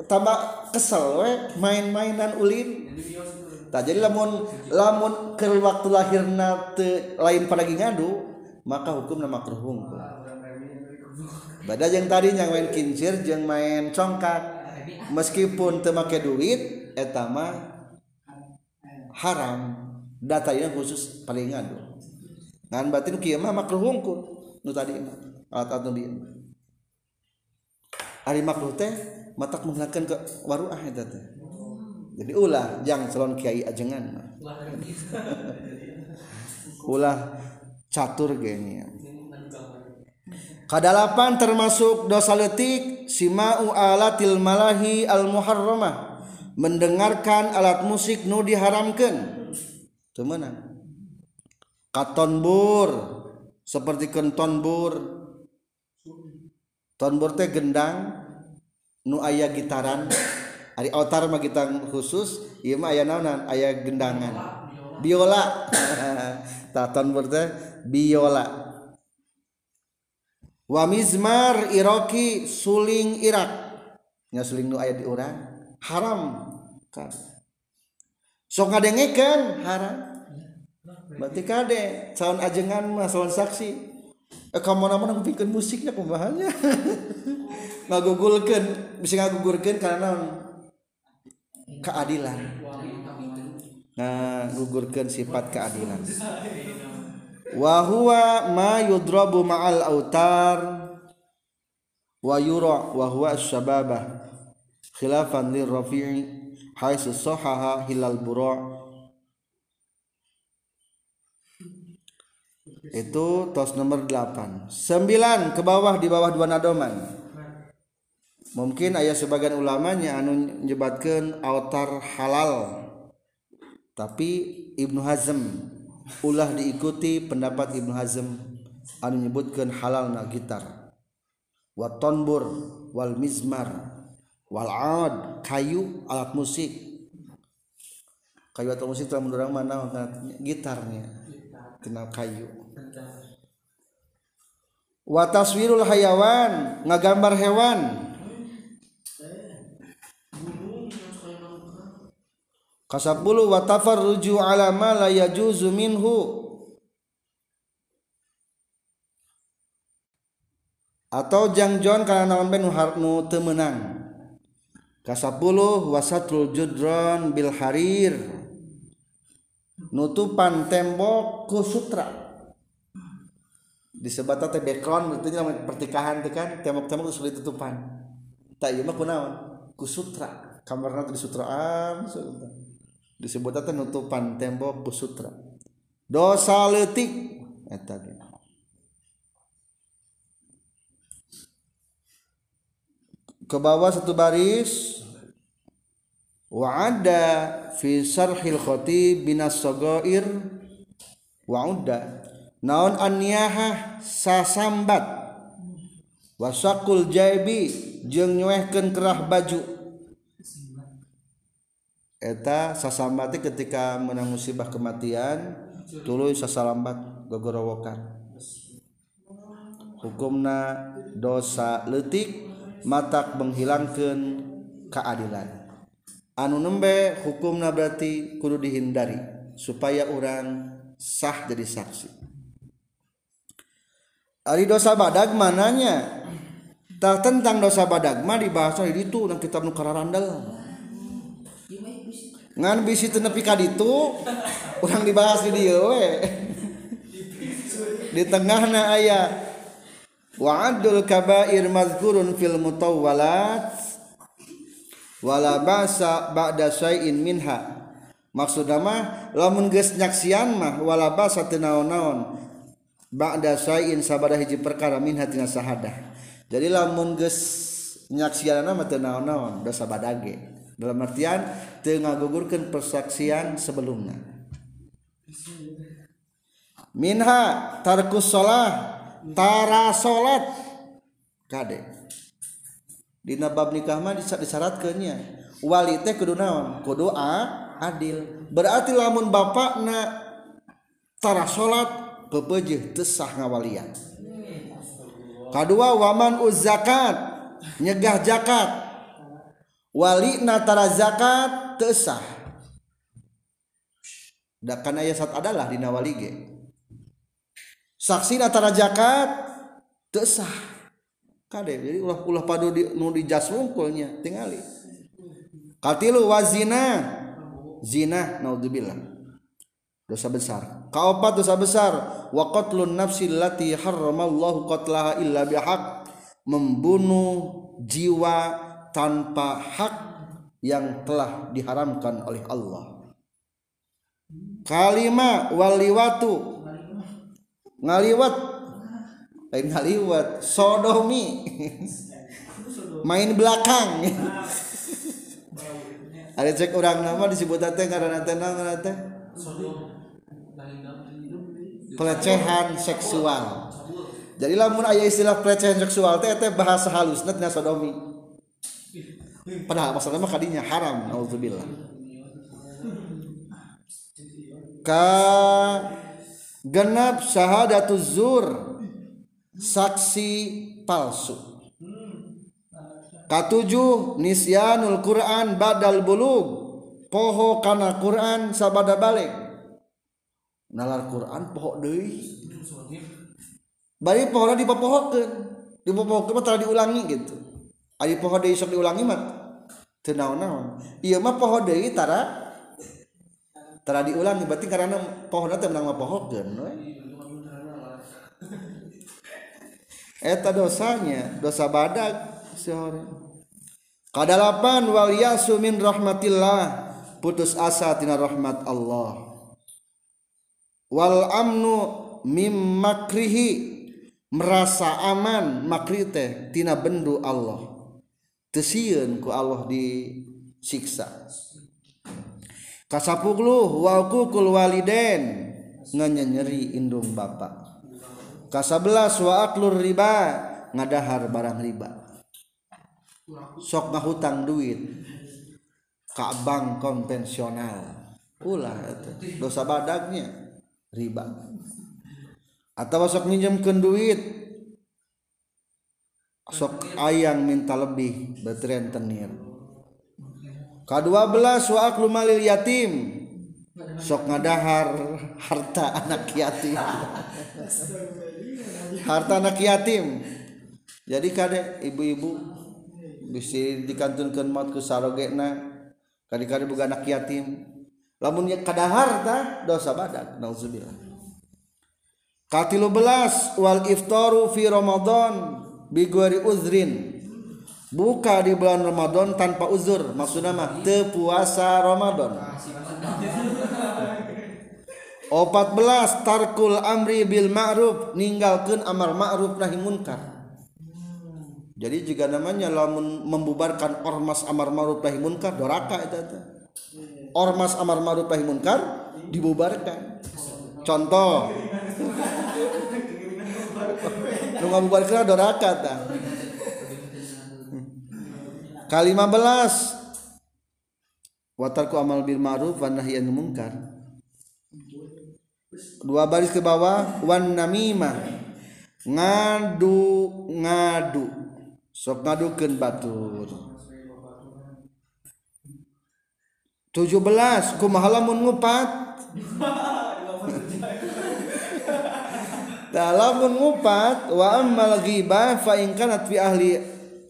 tambah kesel we. Main-mainan ulin. Tak jadi lamun lamun ke waktu lahirna te, lain pada ngadu maka hukum nama makruh hukum badai yang tadi yang main kincir yang main congkak. Meskipun temake duit etama haram. Datanya khusus paling ngadu. Ngan batin kieu mah makruh hukum nu tadi mah. Alat nabi ari makruh teh mata menghilangkan ke waruah itu teh. Jadi ulah jangan calon kiai ajengan mah. Ulah catur gengnya Kadalapan termasuk dosa letik simau alatil malahi al muharramah mendengarkan alat musik nu diharamkan temenan katonbur. Seperti kentonbur tonbur teh gendang. nu aya gitaran Ari Autar mah gitang khusus ieu mah aya naonan aya gendangan. Biola. Taton berarti biola. Wa mizmar iraki suling Irak. Nya suling nu aya di urang haram. Kan sok ngadengekeun haram. Berarti kade calon ajengan mah calon saksi. Eh kamu mana pikeun musiknya kumahanya ngagugulkeun bisa ngagugurkeun karena keadilan. Nah gugurkeun sifat keadilan. Wa huwa ma yudrabu ma'al autar wa yura wa huwa syababah khilafan lir rafi'i haitsu sahaha hilal bura itu tos nomor 8 9 ke bawah di bawah dua nadoman mungkin ayah sebagian ulamanya anu menyebatkan autar halal. Tapi Ibnu Hazm ulah diikuti pendapat Ibnu Hazm anu menyebutkan halal na gitar. Wa tonbur wal mizmar wal aad kayu alat musik. Kayu atau musik telah mendorong mana gitarnya kenal kayu. Wa taswirul hayawan ngagambar hewan. Kasapulu wa tafarruju ala ma la yajuzu minhu. Atau jangjon karena naon ben nu teu meunang. Kasapuluh wasatul judron bil harir. Nutupan tembok ku sutra. Disebut teh background berarti pertikahan teh kan tembok-tembok sulit tutupan tak ieu mah kunaon ku sutra. Kamarna teh disutraan disebut teh nutupan tembok ku sutra dosa leutik eta ke bawah satu baris wa ada fi sarhil khatib binas sagair wa udda. Naon anniyaha? Sasambat. Wasakul jaibi jeung nyuehkeun kerah baju eta sasambati ketika menang musibah kematian tuluy sasalambat gogorowokan. Hukumna dosa letik matak menghilangkan keadilan. Anu nembe hukumna berarti kudu dihindari supaya orang sah jadi saksi. Ari dosa badag mananya? Tak tentang dosa badag mah dibahas di itu dan kitab nukara randal ngan bisi tenepi ka ditu orang dibahas di dia we. Di tengahna ayat wa'adul kabair mazkurun fil mutawwalat wala basa ba'da syai'in minha. Maksudna mah lamun geus nyaksian mah wala basa teu naon-naon ba'da syai'in sabada hiji perkara minha tina sahadah. Jadi lamun geus nyaksian mah teu naon-naon dosa badage dalam artian teu ngagugurkeun persaksian sebelumnya. Minha tarkus shalah tara salat kade. Dina bab nikah mah disyaratkeunnya wali teh kudu naon? Kudu a adil. Berarti lamun bapakna tara salat pepeujeuh teu sah ngawalian. Kadua waman uz zakat nyegah zakat wali tara zakat teu sah. Da kana ayat adalah dina wali ge. Saksi antara zakat tesah kade jadi ulah ulah padu di nu di jas wungkulnya tingali. Katilu wazina zina naudzubillah. Dosa besar. Kaopat dosa besar. Wa qatlun nafsi allati harramallahu qatlaha illa bihaq. Membunuh jiwa tanpa hak yang telah diharamkan oleh Allah. Kalima waliwatu ngaliwat. Lain ngaliwat. Sodomi. Main belakang. Ada cek orang nama disebut teh karena tenang karena teh pelecehan seksual. Jadi lamun ayah istilah pelecehan seksual teh teh bahasa halus tina sodomi padahal masalah mah kadinya haram naudzubillah ka genap syahadatuz zur saksi palsu. Katujuh nisyanul Quran badal bulug. Poho kana Quran sabada balik nalar Quran poho deui. Bari pohona dipopohokeun. Dipopohokeun tara diulangi gitu. Ari poho deui sok diulangi mah teu naon-naon ieu mah poho deui tara tara diulangi berarti karena pohon teh menang pohokeun we eta dosanya dosa badak sore kadalapan wal yasu min rahmatillah. Putus asa tina rahmat Allah. Wal amnu mim makrihi. Merasa aman makri teh tina bendu Allah tesieun ku Allah disiksa. Kasapuluh wakukul waliden nganyenyeri indung bapak kasabelas wa aklur riba ngadahar barang riba. Sok ngahutang duit ka bank konvensional. Ulah dosa badaknya riba. Atau sok nginjemkeun duit sok ayang minta lebih betren tenir. K12 wa aklu malil yatim. Sok ngadahar harta anak yatim. Harta anak yatim. Jadi kade ibu-ibu bisa dikantunkan maut ke sarogena. Kade-kade bukan anak yatim. Lamun kada harta dosa badak nauzubillah. Katilu belas wal iftaru fi ramadan bi uzrin. Buka di bulan Ramadan tanpa uzur. Maksudnya mah teu puasa Ramadan 14 tarkul amri bil ma'ruf. Ninggalkeun amar ma'ruf nahi munkar. Jadi juga namanya lamun membubarkan ormas amar ma'ruf nahi munkar doraka itu, itu. ormas amar ma'ruf nahi munkar dibubarkan. Contoh nu ngabubarkeun doraka tah Kalima belas Watarku amal bil ma'ruf wa nahi munkar. Dua baris ke bawah wan namimah. Ngadu ngadu. Sok ngadukeun batur. 17 kumaha lamun ngupat? lamun ngupat wa ammal ghibah fa in kanat fi ahli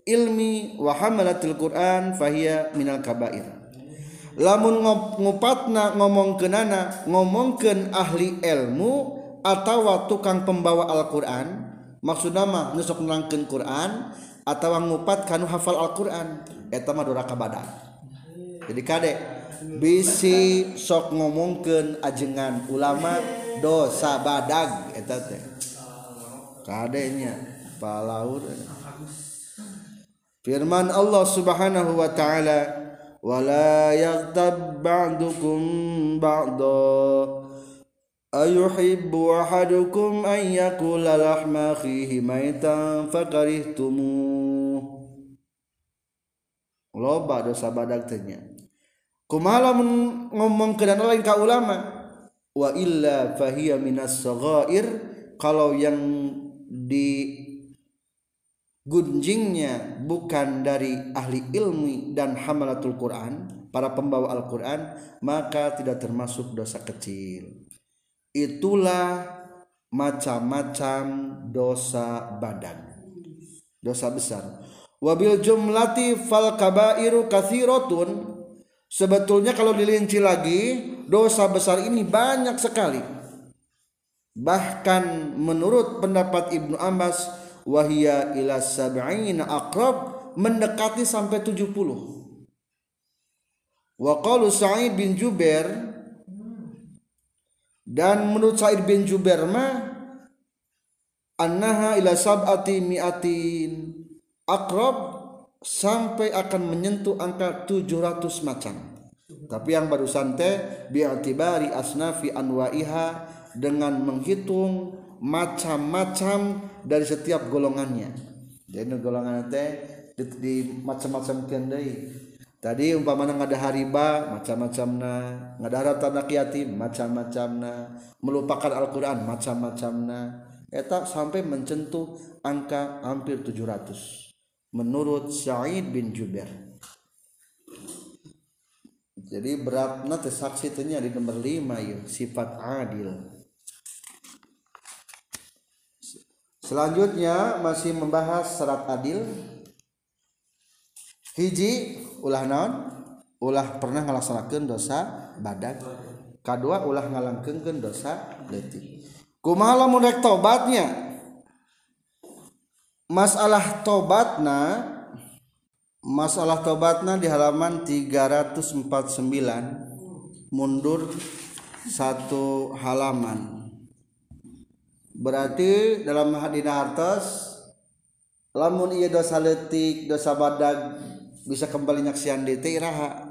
ilmi wa hamalatil Qur'an fahiya minal kabair. Lamun ngupatna ngomongkeunana ngomongkeun ahli ilmu atau tukang pembawa Al-Qur'an maksudna mah nu sok nerangkeun Qur'an atau ngupat kanu hafal Al-Qur'an eta mah duraka badan. Jadi kade bisi sok ngomongkeun ajengan ulama dosa badag eta teh. Kadenya palaur Firman Allah Subhanahu wa taala wala yaghtab ba'dukum ba'da ayuhibbu ahadukum an yakula lahma akhihi maitan fakarihtumuh loba dosa badak tanya kumaha ngomong ke lain ka ulama wa illa fahiya minas saghair kalau yang di gunjingnya bukan dari ahli ilmu dan hamalatul Quran para pembawa Al-Quran maka tidak termasuk dosa kecil. Itulah macam-macam dosa badan. Dosa besar. Wabil jumlati fal kabairu kathirotun sebetulnya kalau dilinci lagi dosa besar ini banyak sekali. Bahkan menurut pendapat Ibnu Abbas wahia ila sab'ina aqrab mendekati sampai 70 wa qalu Sa'id bin Jubair dan menurut Sa'id bin Jubair mah annaha ila sab'ati mi'atin aqrab sampai akan menyentuh angka 700 macam tapi yang barusan teh bi'atibari asnafi anwa'iha dengan menghitung macam-macam dari setiap golongannya. Jadi golongan teh di, di macam-macam kendai tadi umpamanya ada hariba macam-macam na ada harta anak yatim macam-macam na melupakan Al-Quran macam-macam na eta sampai mencentuh angka hampir 700 menurut Sa'id bin Jubair jadi beratnya saksi di nomor 5 ya sifat adil Selanjutnya masih membahas serat adil. Hiji ulah naon? Ulah pernah ngalaksanakeun dosa badan. Kedua ulah ngalangkeun dosa leutik. Kumaha lamun? Masalah tobatna Masalah tobatna di halaman 349 mundur satu halaman. Berarti dalam hadina hartos lamun iya dosa letik dosa badag bisa kembali nyaksian DT iraha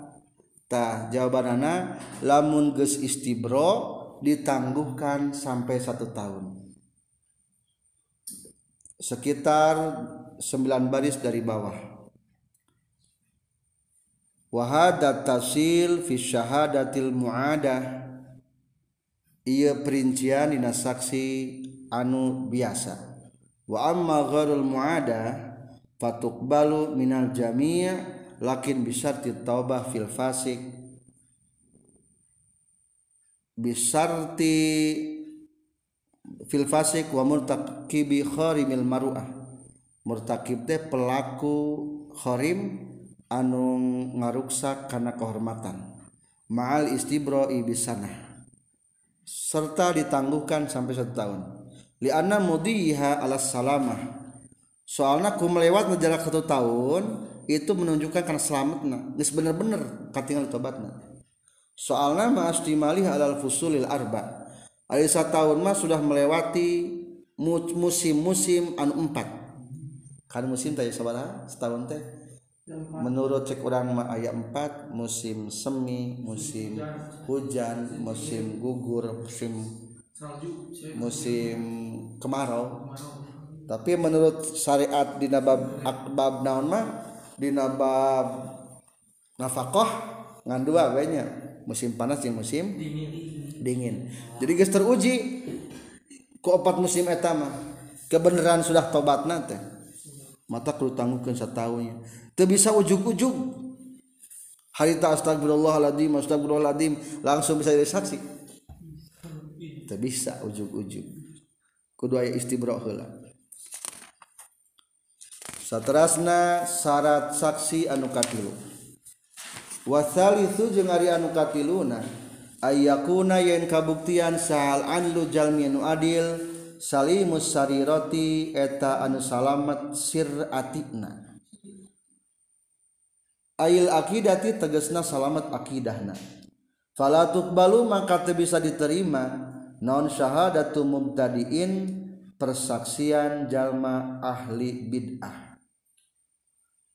tah jawabanana lamun ges istibro ditangguhkan sampai satu tahun sekitar 9 baris dari bawah. Wahadat tasil fi syahadatil muadah. Ia perincian dina saksi anu biasa. Wa amma gharul muada fatuqbalu minal jami' lakin bisarti taubah fil fasik. Bisarti fil fasik wa murtakibi kharimil maru'ah murtakib teh pelaku kharim anu ngaruksak karena kehormatan. Ma'al istibro ibisana serta ditangguhkan sampai satu tahun. Lianna mudiha ala salamah. Soalnya ku melewat jarak satu tahun itu menunjukkan karena selamatna. Geus bener-bener katingal tobatna. Soalnya ma'astimali alal fusulil arba ari tahun mah sudah melewati musim-musim anu empat. Kan musim teh sabaraha setahun teh. Menurut cek orang mah ayat empat musim semi musim hujan musim gugur musim musim kemarau. Tapi menurut syariat di nabab akbab naon mah di nabab nafkah ngan dua musim panas yang musim jadi guys teruji ke opat musim etama kebenaran sudah tobat nanti mata kudu tangguhkan satahunya itu bisa ujug-ujug harita astagfirullahaladzim astagfirullahaladzim langsung bisa jadi saksi. Itu bisa ujug-ujug kudu aya istibroh heula. Saterasna syarat saksi anu katilu. Wasal itu jeung ari anu katiluna ayakuna yen kabuktian sahal anlu jalmi anu adil salimus sariroti eta anu salamet sir atikna. Ail akidati tegesna salamet akidahna. Fala tuqbalu maka teu bisa diterima. Non syahadatu mubtadiin persaksian jalma ahli bid'ah.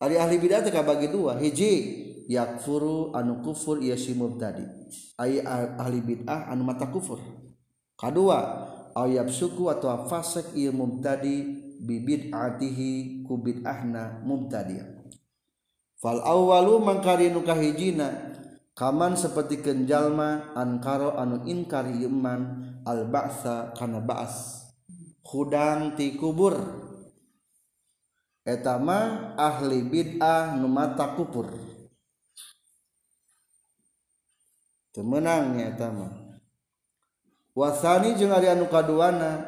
Ari ahli bid'ah teh kabagi dua. Hiji yakfuru anu kufur ieu si mubtadi' ay ahli bid'ah anu mata kufur. Kedua ayab suku atau fasik ieu mubtadi bi bid'atihi ku bid'ahna mubtadi fal awwalu mangkari nu kahijina kaman seperti kenjalma ankaro anu inkar iman al ba'sa kana ba'as. Hudang ti kubur. Etama ahli bid'ah nu mata kufur. Kufur menangnya wasani anu kaduana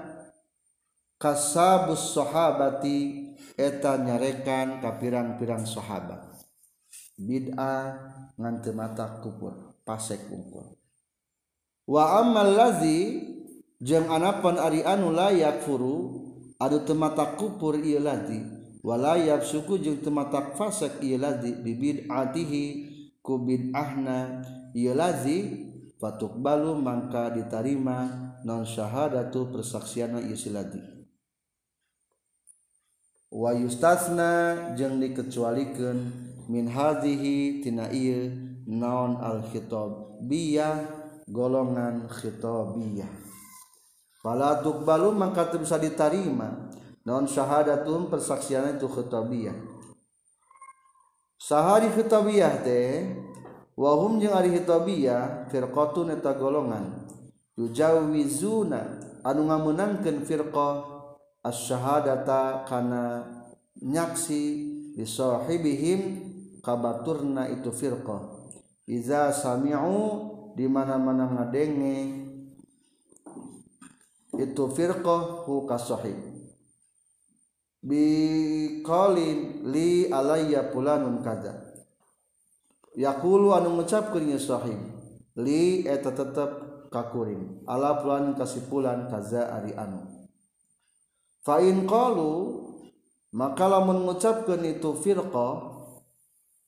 kasabus sahabati eta nyarekan kapirang-pirang sahabat bid'ah ngan mata kupur pasek kumpul. Wa amal lazi jeung anapan ari anu layak furu adu temata kupur ieu ladi walayab suku jeung temata fasek ieu ladi bibid'atihi ku bid'ahna ia lazi fatuk balu mangka ditarima non syahadatu persaksiana ieu siladi wa yustasna jeung dikecualikeun min hadhihi tina ieu naon al khitabiyah golongan khitabiyah. Fala tuqbalu mangka teu bisa ditarima non syahadatun persaksiana itu khitabiyah. Sahari khitabiyah teh wahum jeung ari hitabiyah firqatun eta golongan. Yujawizuna anu ngameunangkeun firqah asyhadata kana nyaksi li sahibihim kabaturna itu firqah iza sami'u di mana-mana ngadenge itu firqah hu kasahib bi qalin li alayya fulanun kadza yakulu anu ngucapkeun sahib li eta tetep kakuring ala pulan kasipulan kaza ari anu. Fa in qalu maka lamun ngucapkeun itu firqa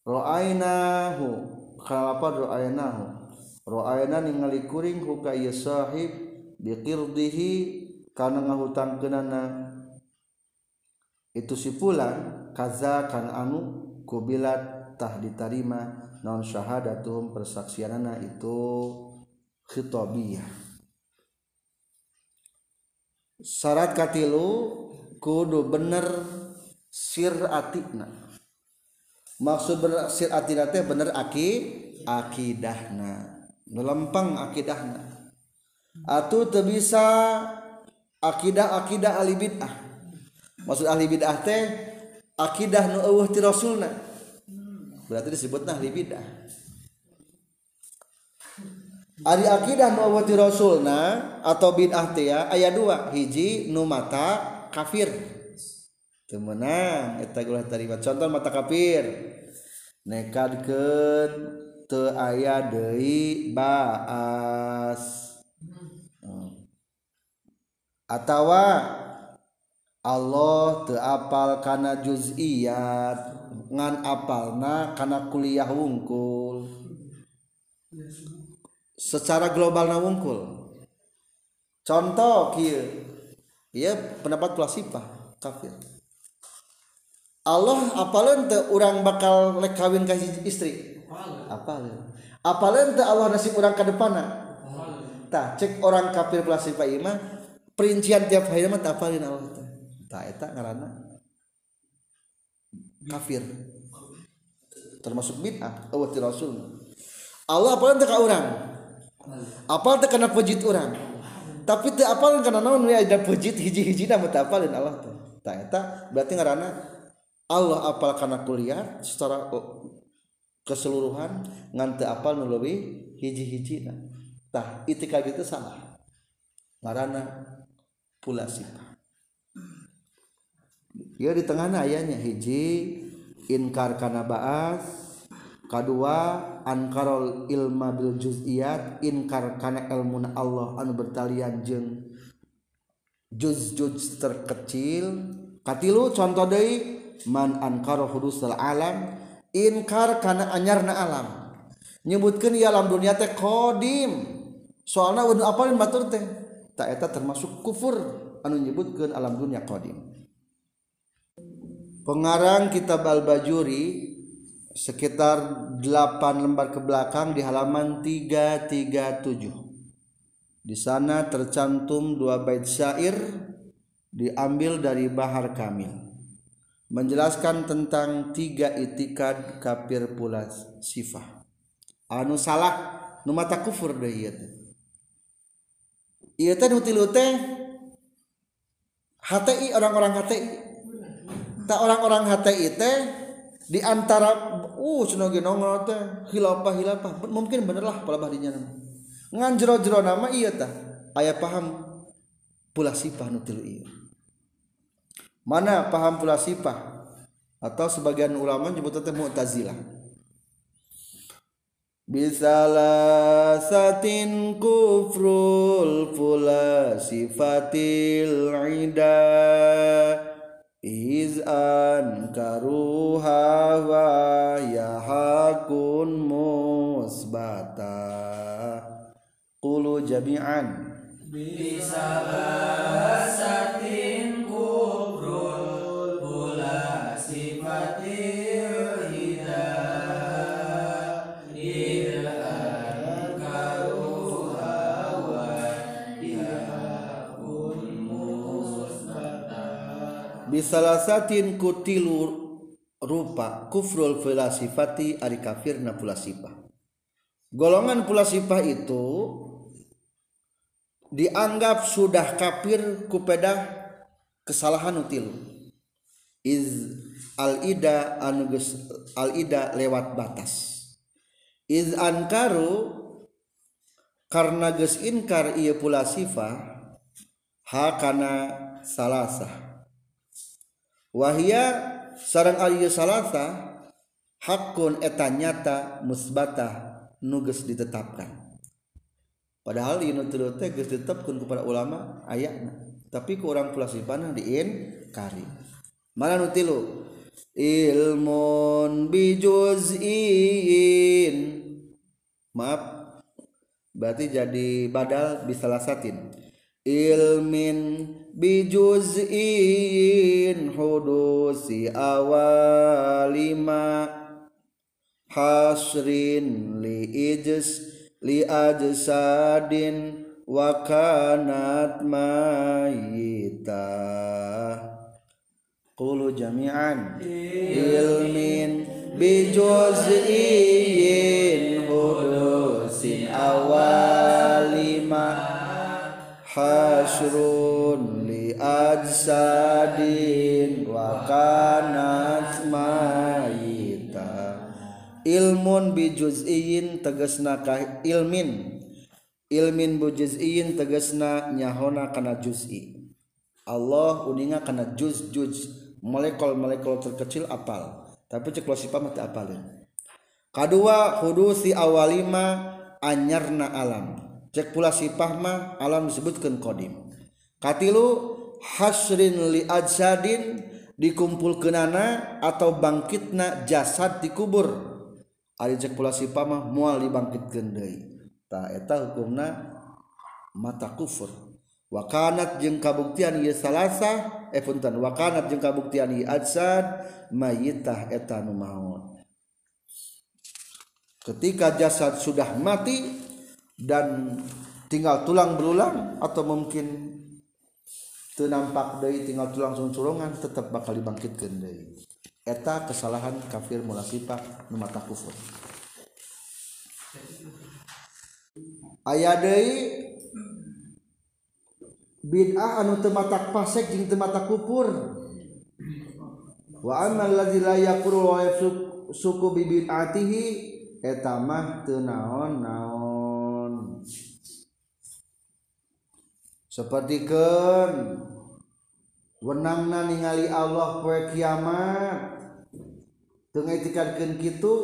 ra'ainahu kalapa ra'ainahu ra'aina ningali kuring huka ieu sahib biqirdihi kana ngahutangkeunana. Itu sipulan kaza kan anu kubilat tah ditarima non syahadatum persaksianana itu khitabiyah. Syarat katilu kudu bener siratina maksud bener siratina teh bener aki akidahna. Lempeng akidahna. Atau teu bisa akidah-akidah ahli bid'ah. Maksud ahli bid'ah teh akidah nu eueuh ti rasulna berarti disebutna ahli bid'ah. Ari akidah nu eueuh ti rasulna atau bid'ah teh ya aya dua. Hiji nu mata kafir. Teu meunang eta ulah tarima. Contoh mata kafir. Nekadkeun teu aya deui baas. Atawa Allah teu apal kana juz'iyat ngan apalna kana kuliah wungkul. Secara global na wungkul. Contoh kieu. Ieu pendapat plasipah kafir Allah apaleun teu urang bakal lek kawin ka istri? Apaleun. Apaleun teu Allah nasib urang ka depanna? Cek orang kafir plasipah ieu mah perincian tiap hari mah tapalin Allah tah eta ngaranna kafir. Termasuk bid'ah eueuh ti rasul. Allah apalin teh ka urang? Apal teh kana pejit urang? Tapi teu apalin kana naon we ada pejit hiji-hijina mah teu apalin Allah teh? Tah eta berarti ngaranna Allah apal kana kuliah secara keseluruhan ngan teu apal nu leuwih hiji-hijina tah itikad itu salah. Ngaranna pula sifat ya di tengah ayahnya. Hiji inkar kana baas. Kedua ankarol ilma bil juz'iyat. Inkar kana ilmu Allah anu bertalian jeung juz-juz terkecil. Katilu contoh deui man ankara hudusul alam inkar kana anyarna alam. Nyebutkeun ieu alam dunia teh qadim soalna anu apalin batur teh. Tak eta termasuk kufur anu nyebutkeun alam dunia qadim pengarang kitab al-bajuri sekitar 8 lembar ke belakang di halaman 337 di sana tercantum dua bait syair diambil dari Bahar Kamil. Menjelaskan tentang tiga itikad kafir pula sifah anu salah nu mata kufur deui ieu teh. Tilu teh HTI orang-orang HTI tak orang-orang HTI teh di antara uh ge nongol teh hilafah hilafah mungkin bener lah pala badinya ngan jero-jero nama iya tah aya paham pula sifah nu tilu ieu mana paham pula sifah atau sebagian ulama nyebut teh mu'tazilah. Bisalasatin kufrul pula sifatil ida izan karuha wa yahakun musbata. Qulu jami'an. Bisalasatin kufrul pula sifatil bisalasatin kutilu rupa kufrul filasifati ari kafirna pula sifah golongan pula sifah itu dianggap sudah kafir kupeda kesalahan util iz al ida anu geus al ida lewat batas. Iz ankaru karena geus inkar ieu pula sifah ha kana salasah wahia sarang Ari salata hakun eta nyata musbatah nuges ditetapkan. Padahal ini teh geus ditetapkan kepada ulama ayatna tapi ku urang pula sipanah diin kari mana nu tilu? Ilmun bijuzin. Maaf berarti jadi badal bisalasatin ilmin bijuzin hudusi awalima hasrin li ijz li ajsadin wa kanat mayita. Qulu jami'an. Ilmin bijuzin hasrun li ajsadin wa kanat mayita. Ilmun bi juz'iyin tegasna ka ilmin. Ilmin bi juz'iyin tegasna nyahona kana juz'i. Allah uninga kana juz juz molekul-molekul terkecil apal. Tapi cek lo sifat mati apalin. Kedua hudusi awalima anyarna alam. cek pula sifah mah alam disebutkan kodim. Katilu hasrin li ajsadin dikumpulkeunana atau bangkitna jasad dikubur ari cek pula sifah mah mual dibangkitkeun deui. Ta eta hukumna mata kufur. Wakanat jeung kabuktian ieu salasa eh punten wakanat jeung kabuktian ieu ajsad mayitah eta nu maot ketika jasad sudah mati dan tinggal tulang berulang atau mungkin tenampak dari tinggal tulang sunsurungan tetap bakal dibangkitkan dari eta kesalahan kafir munafik numata kufur. Ayah dari bid'ah anu tematak pasek jeung tematak kupur wa amal ladzi la yaqulu wa suku bi bid'atihi eta mah teu naon-naon. Sapertikeun wenangna ningali Allah poe kiamat. Teu ngaitikeun kitu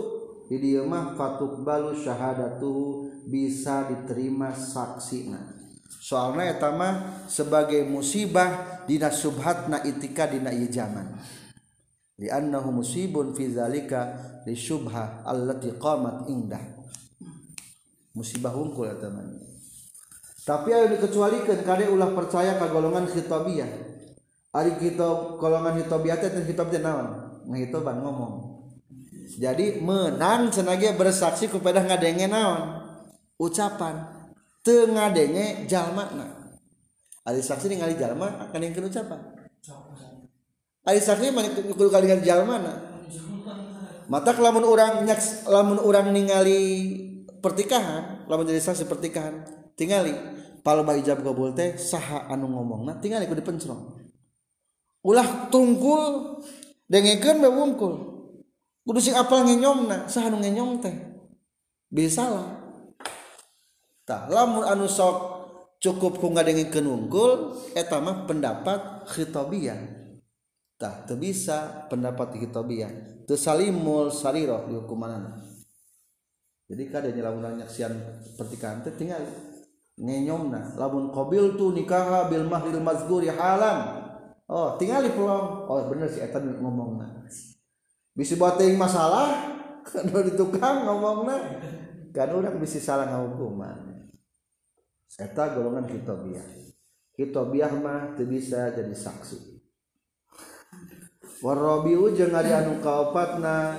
di dieu mah fatuk balu syahadatu bisa diterima saksina. Soalnya eta mah sebagai musibah dina subhatna itika dina ieu zaman li'annahu musibun fi zalika li syubha allati qamat indah. Musibah hungkul eta mah tapi aya dikecualikeun kade ulah percaya ka golongan khitabiyah ari kita golongan khitabiyah teh khitab teh naon? Ngahitoban ngomong. Jadi menang senage bersaksi kepada ngadenge naon? Ucapan. Tengah denge jalma Ali saksi ningali jalma akan yang ucapan. Ali saksi mana kudu kali jalma mata lamun orang nyak lamun orang ningali pertikahan lamun jadi saksi pertikahan tingali palba ijab kabul teh saha anu ngomong nah tingali kudu dipencrong. Ulah tungkul dengekeun bae wungkul. Kudu sing apal ngenyomna saha anu ngenyom teh. Bisa lah lamun anu sok cukup ku ngadengikeun unggul eta mah pendapat khitabiyah tah teu bisa pendapat khitabiyah teu salimul sariro di jadi kadanya lamun nyaksian pertikahan teh tinggal ngenyongna lamun qabil tu nikaha bil mahril mazguri halan. Oh tingali pulang oh bener si eta ngomongna. Bisi bateuing masalah kan di tukang ngomongna. Kan urang bisi salah ngahukuman. Eta golongan kitabiah kitabiah mah teu bisa jadi saksi. Warabiu jeung ari anu kaopatna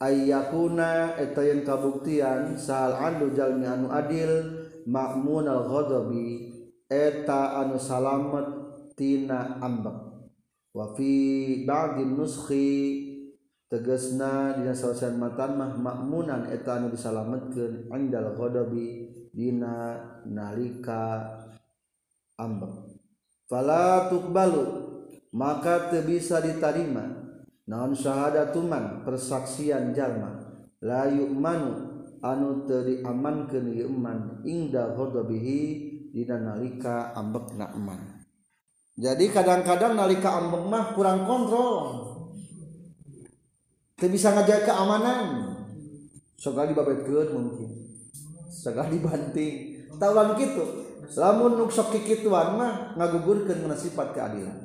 ayyakuna eta yang kabuktian sahal anu jalmi anu adil makmun al ghadabi eta anu salamet tina ambek. Wafi ba'din nuskhi tegasna dina sawasan matan mah makmunan eta anu disalametkeun andal ghadabi dina nalika ambek. Fala tuqbalu maka teu bisa ditarima. Naon syahadatuman persaksian jalma. La yu'manu anu teri aman ke niman ingda hodobihi dina nalika ambek nakman jadi kadang-kadang nalika ambek mah kurang kontrol. Tidak bisa ngajaga keamanan. Segal dibabetkeun mungkin. Segala dibanting. Tahuan gitu Lamun nuksok kikituan mah ngagugurkeun kana sifat keadilan.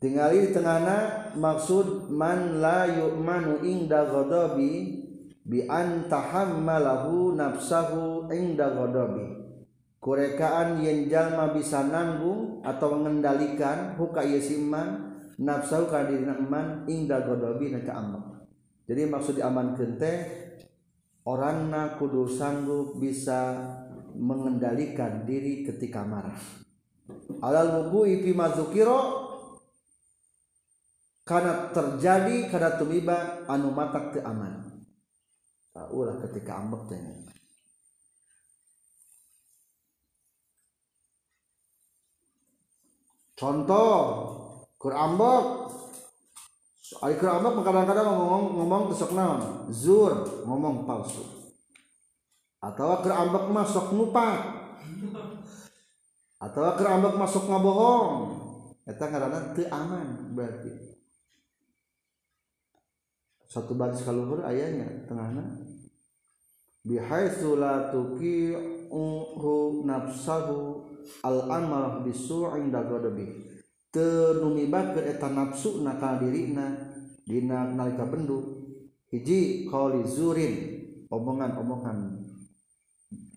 Tingali tengahna maksud man la yu'manu inda ghadabi bi an tahammalahu nafsahu inda ghadabi. Kurekaan yen jalma bisa nanggung atau mengendalikan huka yasiman nafsahu ka dirina man inda ghadabi na ka jadi maksud diamankeun teh orangna kudu sanggup bisa mengendalikan diri ketika marah. Alal wuku'i fi mazukiro karena terjadi karena tumiba anu matak teu aman ulah ketika ambek teh contoh kur ambek. Ari keur ambek kadang-kadang ngomong ngomong besok naon? Zur ngomong palsu. Atau keur ambek mah sok ngupak atau keur ambek masuk ngabohong. Eta ngaranna teu aman berarti. Satu baris kaluhur ayahnya tengahna bihaitsu la tuqi'u nafsahu al amarah bisu' inda ghadabi teu numibakeun eta nafsu na ka dirina dina nalika bendu. Hiji qauli zurin omongan-omongan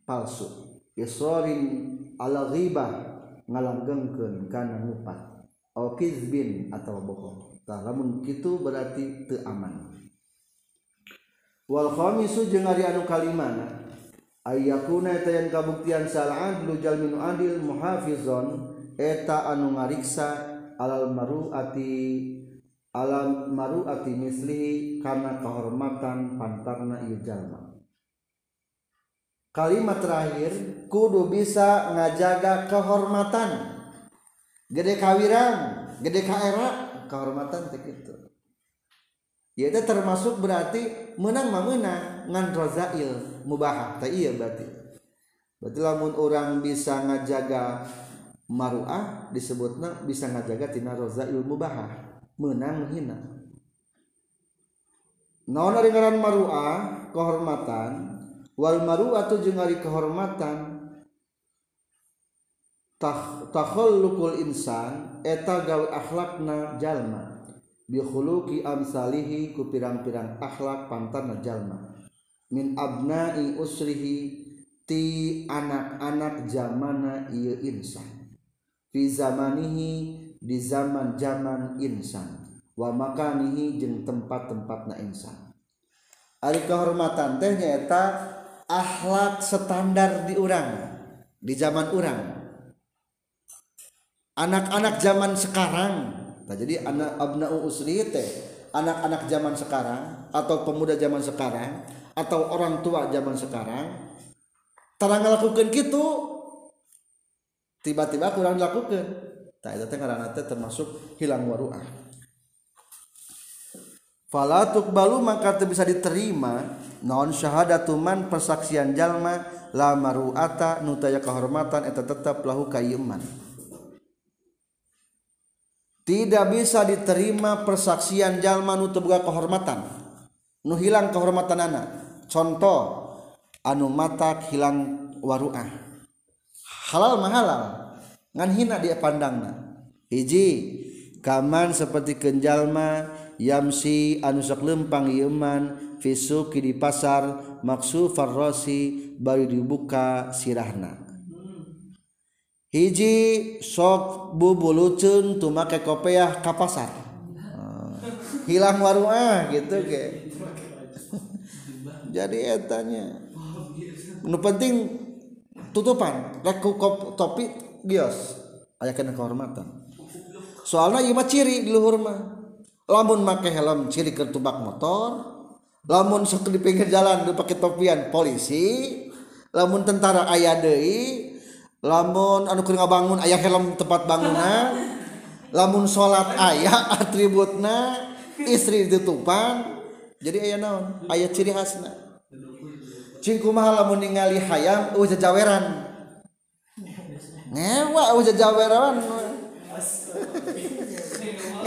palsu. Isrorin ala ghibah ngalanggengkeun kana ngupat au atau bohong. Tah lamun kitu berarti teu aman wal khamisu jeung ari anu kalimana? Ayyakuna eta yang kabuktian sal adlu jalmin adil muhafizon eta anu ngariksa alal maruati alal maruati mislihi karena kehormatan pantarna ieu jalma. Kalimat terakhir kudu bisa ngajaga kehormatan. Gede kawiran gede kaera kehormatan teh kitu. Ya itu termasuk berarti menang menang ngan rozail mubah. Tak iya berarti. Berarti lamun orang bisa ngajaga maruah disebutnya bisa ngajaga tina rozail mubah. Menang hina. Naon ari ngaran maruah kehormatan wal maruah tu jeung ari kehormatan takhallukul insan eta gawe akhlakna jalma bihuluki amsalihi ku pirang-pirang akhlak pantarna jalma. Min abnai usrihi ti anak-anak zamana ieu insan fi zamanihi di zaman zaman insan wa makanihi jeung tempat-tempatna insan ari kehormatan teh nyaeta akhlak standar di urang di zaman urang. Anak-anak zaman sekarang Nah, jadi anak abna'u usri teh anak-anak zaman sekarang atau pemuda zaman sekarang atau orang tua zaman sekarang tara ngalakukeun kitu tiba-tiba kurang dilakukan tak itu teh karena teh termasuk hilang waruah. Falatuk balu maka bisa diterima non syahadatuman persaksian jalma la maruata nutaya kehormatan eta tetap lahu kayuman tidak bisa diterima persaksian jalma nu teu kehormatan. Nu hilang kehormatan anak contoh anu mata hilang waruah. Halal mahalal ngan hina dia pandangna. Hiji kaman seperti kenjalma yamsi anu sok lempang yeman fisuki di pasar maksu farrosi bari dibuka sirahna. Hiji sok bubulucun tuh make kopiah ke pasar. Ah, hilang warung ah gitu ke. Jadi etanya nu penting tutupan rek topi gios. Aya kena kehormatan. Soalnya ieu ciri di luhur mah. Lamun make helm ciri ke tubak motor lamun sok di pinggir jalan pakai topian polisi lamun tentara aya deui lamun anu keur ngabangun aya helm tempat bangunna. Lamun salat aya atributna istri ditupan. Jadi aya naon? Aya ciri khasna. Cing kumaha lamun ningali hayam eueuh jajaweran. Ngewa eueuh jajaweran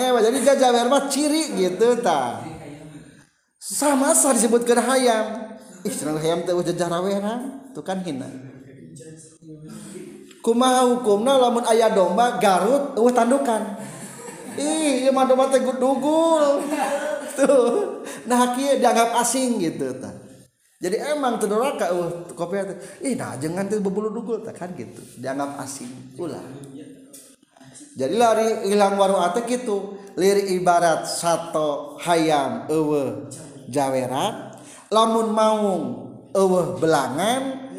ngewa jadi jajawer mah ciri gitu ta. Sama sah disebutkeun hayam ih hayam teh eueuh jajaweran tuh kan hina. Kumaha hukumna lamun ayah domba Garut eueuh tandukan. Ih ieu mah domba teh dugul tuh. Nah kieu dianggap asing gitu tah. Jadi emang teu doraka eueuh kopi teh ih nah jangan teh bebulu dugul tah kan gitu. Dianggap asing ulah. Jadi lari hilang warung ate gitu lirik ibarat sato hayam eueuh jaweran. Lamun maung eueuh belangan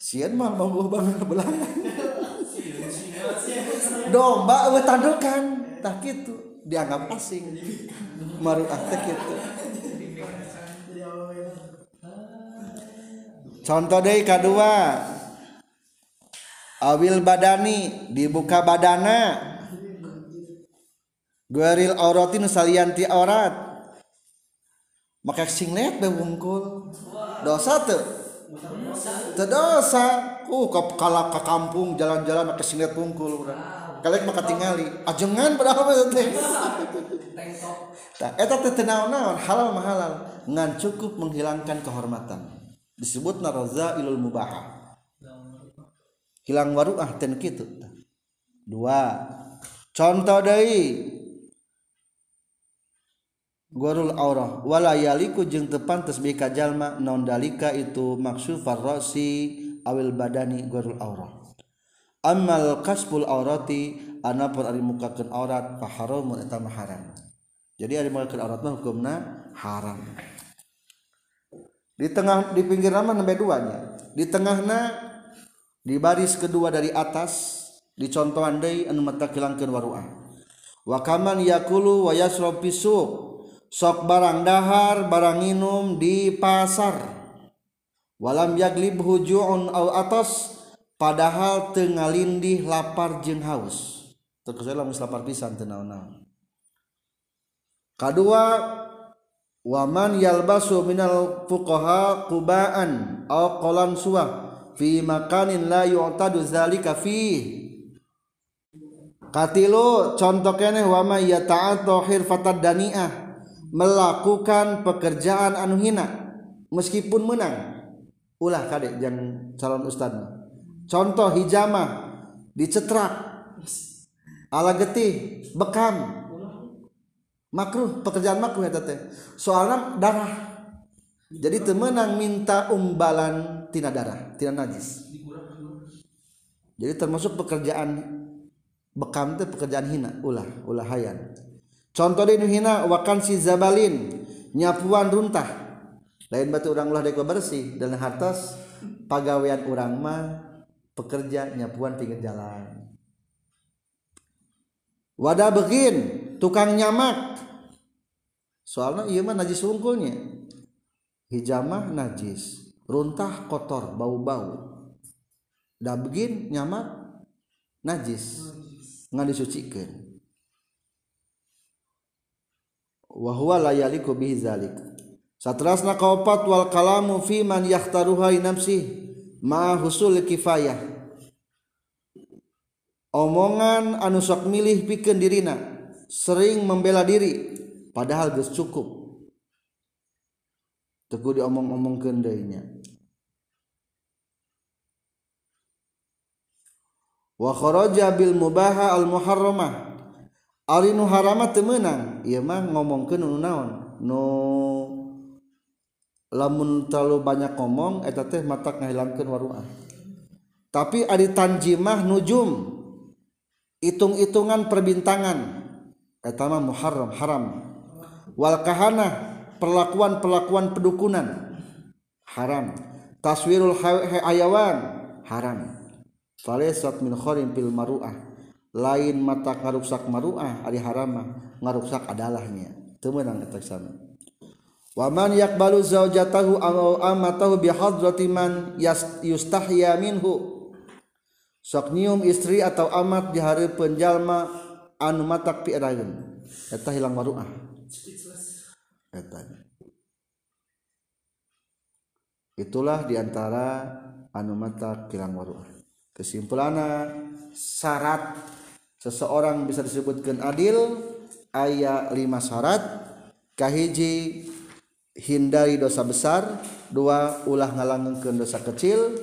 sieun mah mau bangun belangan domba eueuh tandukan tak gitu dianggap asing. Maruah teh gitu contoh deh kedua. Awil badani dibuka badana. Gueril auratin salianti aurat. Maka singlet bewungkul dosa tuh tedosa. Uh kala ke kampung jalan-jalan ke sinet tungkul. urang kalian mah katingali. Ajengan padahal mah teh. Tah eta teh naon-naon halal mahalal ngan cukup menghilangkan kehormatan. Disebut narazailul mubahah. Hilang waruah ten kitu dua. Contoh deui. Gorul aurah. Wala yaliku jeung teu pantes jalma. Naon dalika itu? Maksud farrasi awil badani gorul aurah. Amal kasbul aurati anapun ari mukakeun aurat fa haramun eta haram. Jadi ari mukakeun aurat mah hukumna haram. Di tengah di pinggir nama nembe duanya. Di tengahna di baris kedua dari atas dicontohan deui anu mata kilangkeun waruah. Wa kaman yakulu wa yasrab pisuk sok barang dahar barang minum di pasar. Walam yaglib hujuun au atas padahal tengah lindih lapar jeng haus. Terkesel lamun lapar pisan teu naon kadua waman yalbasu minal fuqaha qubaan au qalan suwa fi makanin la yu'tadu zalika fi katilu contoh keneh wama yata'atu hirfatad dani'ah melakukan pekerjaan anu hina meskipun menang. Ulah kadek yang calon ustad contoh hijamah dicetrak ala getih bekam. Makruh pekerjaan makruh ya teh. Soalnya darah. Jadi temenang minta umbalan tina darah tina najis. Jadi termasuk pekerjaan bekam itu pekerjaan hina. Ulah ulah hayan contoh di hina wakan si zabalin nyapuan runtah. Lain batu orang ulah dek bersih dan hartas pagawean orang mah pekerja nyapuan pinggir jalan. Wadah begin tukang nyamak. Soalnya iya mah najis wungkulnya. Hijamah najis runtah kotor bau-bau. Dah begin nyamak najis. Nggak disucikan wa huwa la yaliku bihi zalik. Satrasna kaopat wal kalamu fi man yahtaruha nafsi ma husul kifayah. Omongan anu sok milih pikeun dirina sering membela diri padahal geus cukup. Teguh diomong-omongkeun deui nya. Wa kharaja bil mubaha al muharramah Ari nu harama teu meunang ieu mah ngomongkeun nu naon? Nu lamun terlalu banyak ngomong eta teh matak ngahilangkeun waruah tapi ari tanjimah nujum hitung-hitungan perbintangan eta mah muharram haram. Wal kahana perlakuan-perlakuan pedukunan haram. Taswirul hayawan haram. Falesat min kharim fil maruah lain mata ngaruksak maruah ari haramah ngaruksak adalahnya. Temenang eta sana waman yakbalu zaujatahu aw amatahu bi hadrati man yustahya minhu. Sok nyium istri atau amat di hari penjalma anu matak piirageun eta hilang maruah. Eta itulah di antara anu matak hilang maruah. Kesimpulannya syarat seseorang bisa disebutkan adil ayat 5 syarat kahiji hindari dosa besar dua ulah ngalangengkeun dosa kecil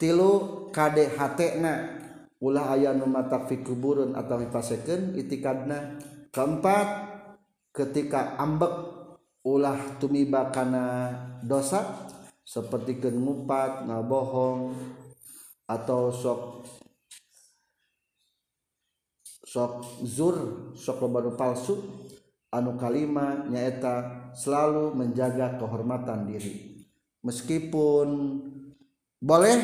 tilu kade hatena ulah aya nu matak fi kuburun atau hipasekeun itikadna. Keempat ketika ambek ulah tumiba kana dosa seperti ngupat ngabohong atau sok sok zur sok lobanu palsu anu kalima nyaeta selalu menjaga kehormatan diri. Meskipun boleh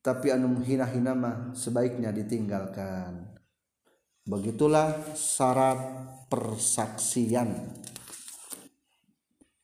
tapi anu hina-hina mah sebaiknya ditinggalkan. Begitulah syarat persaksian.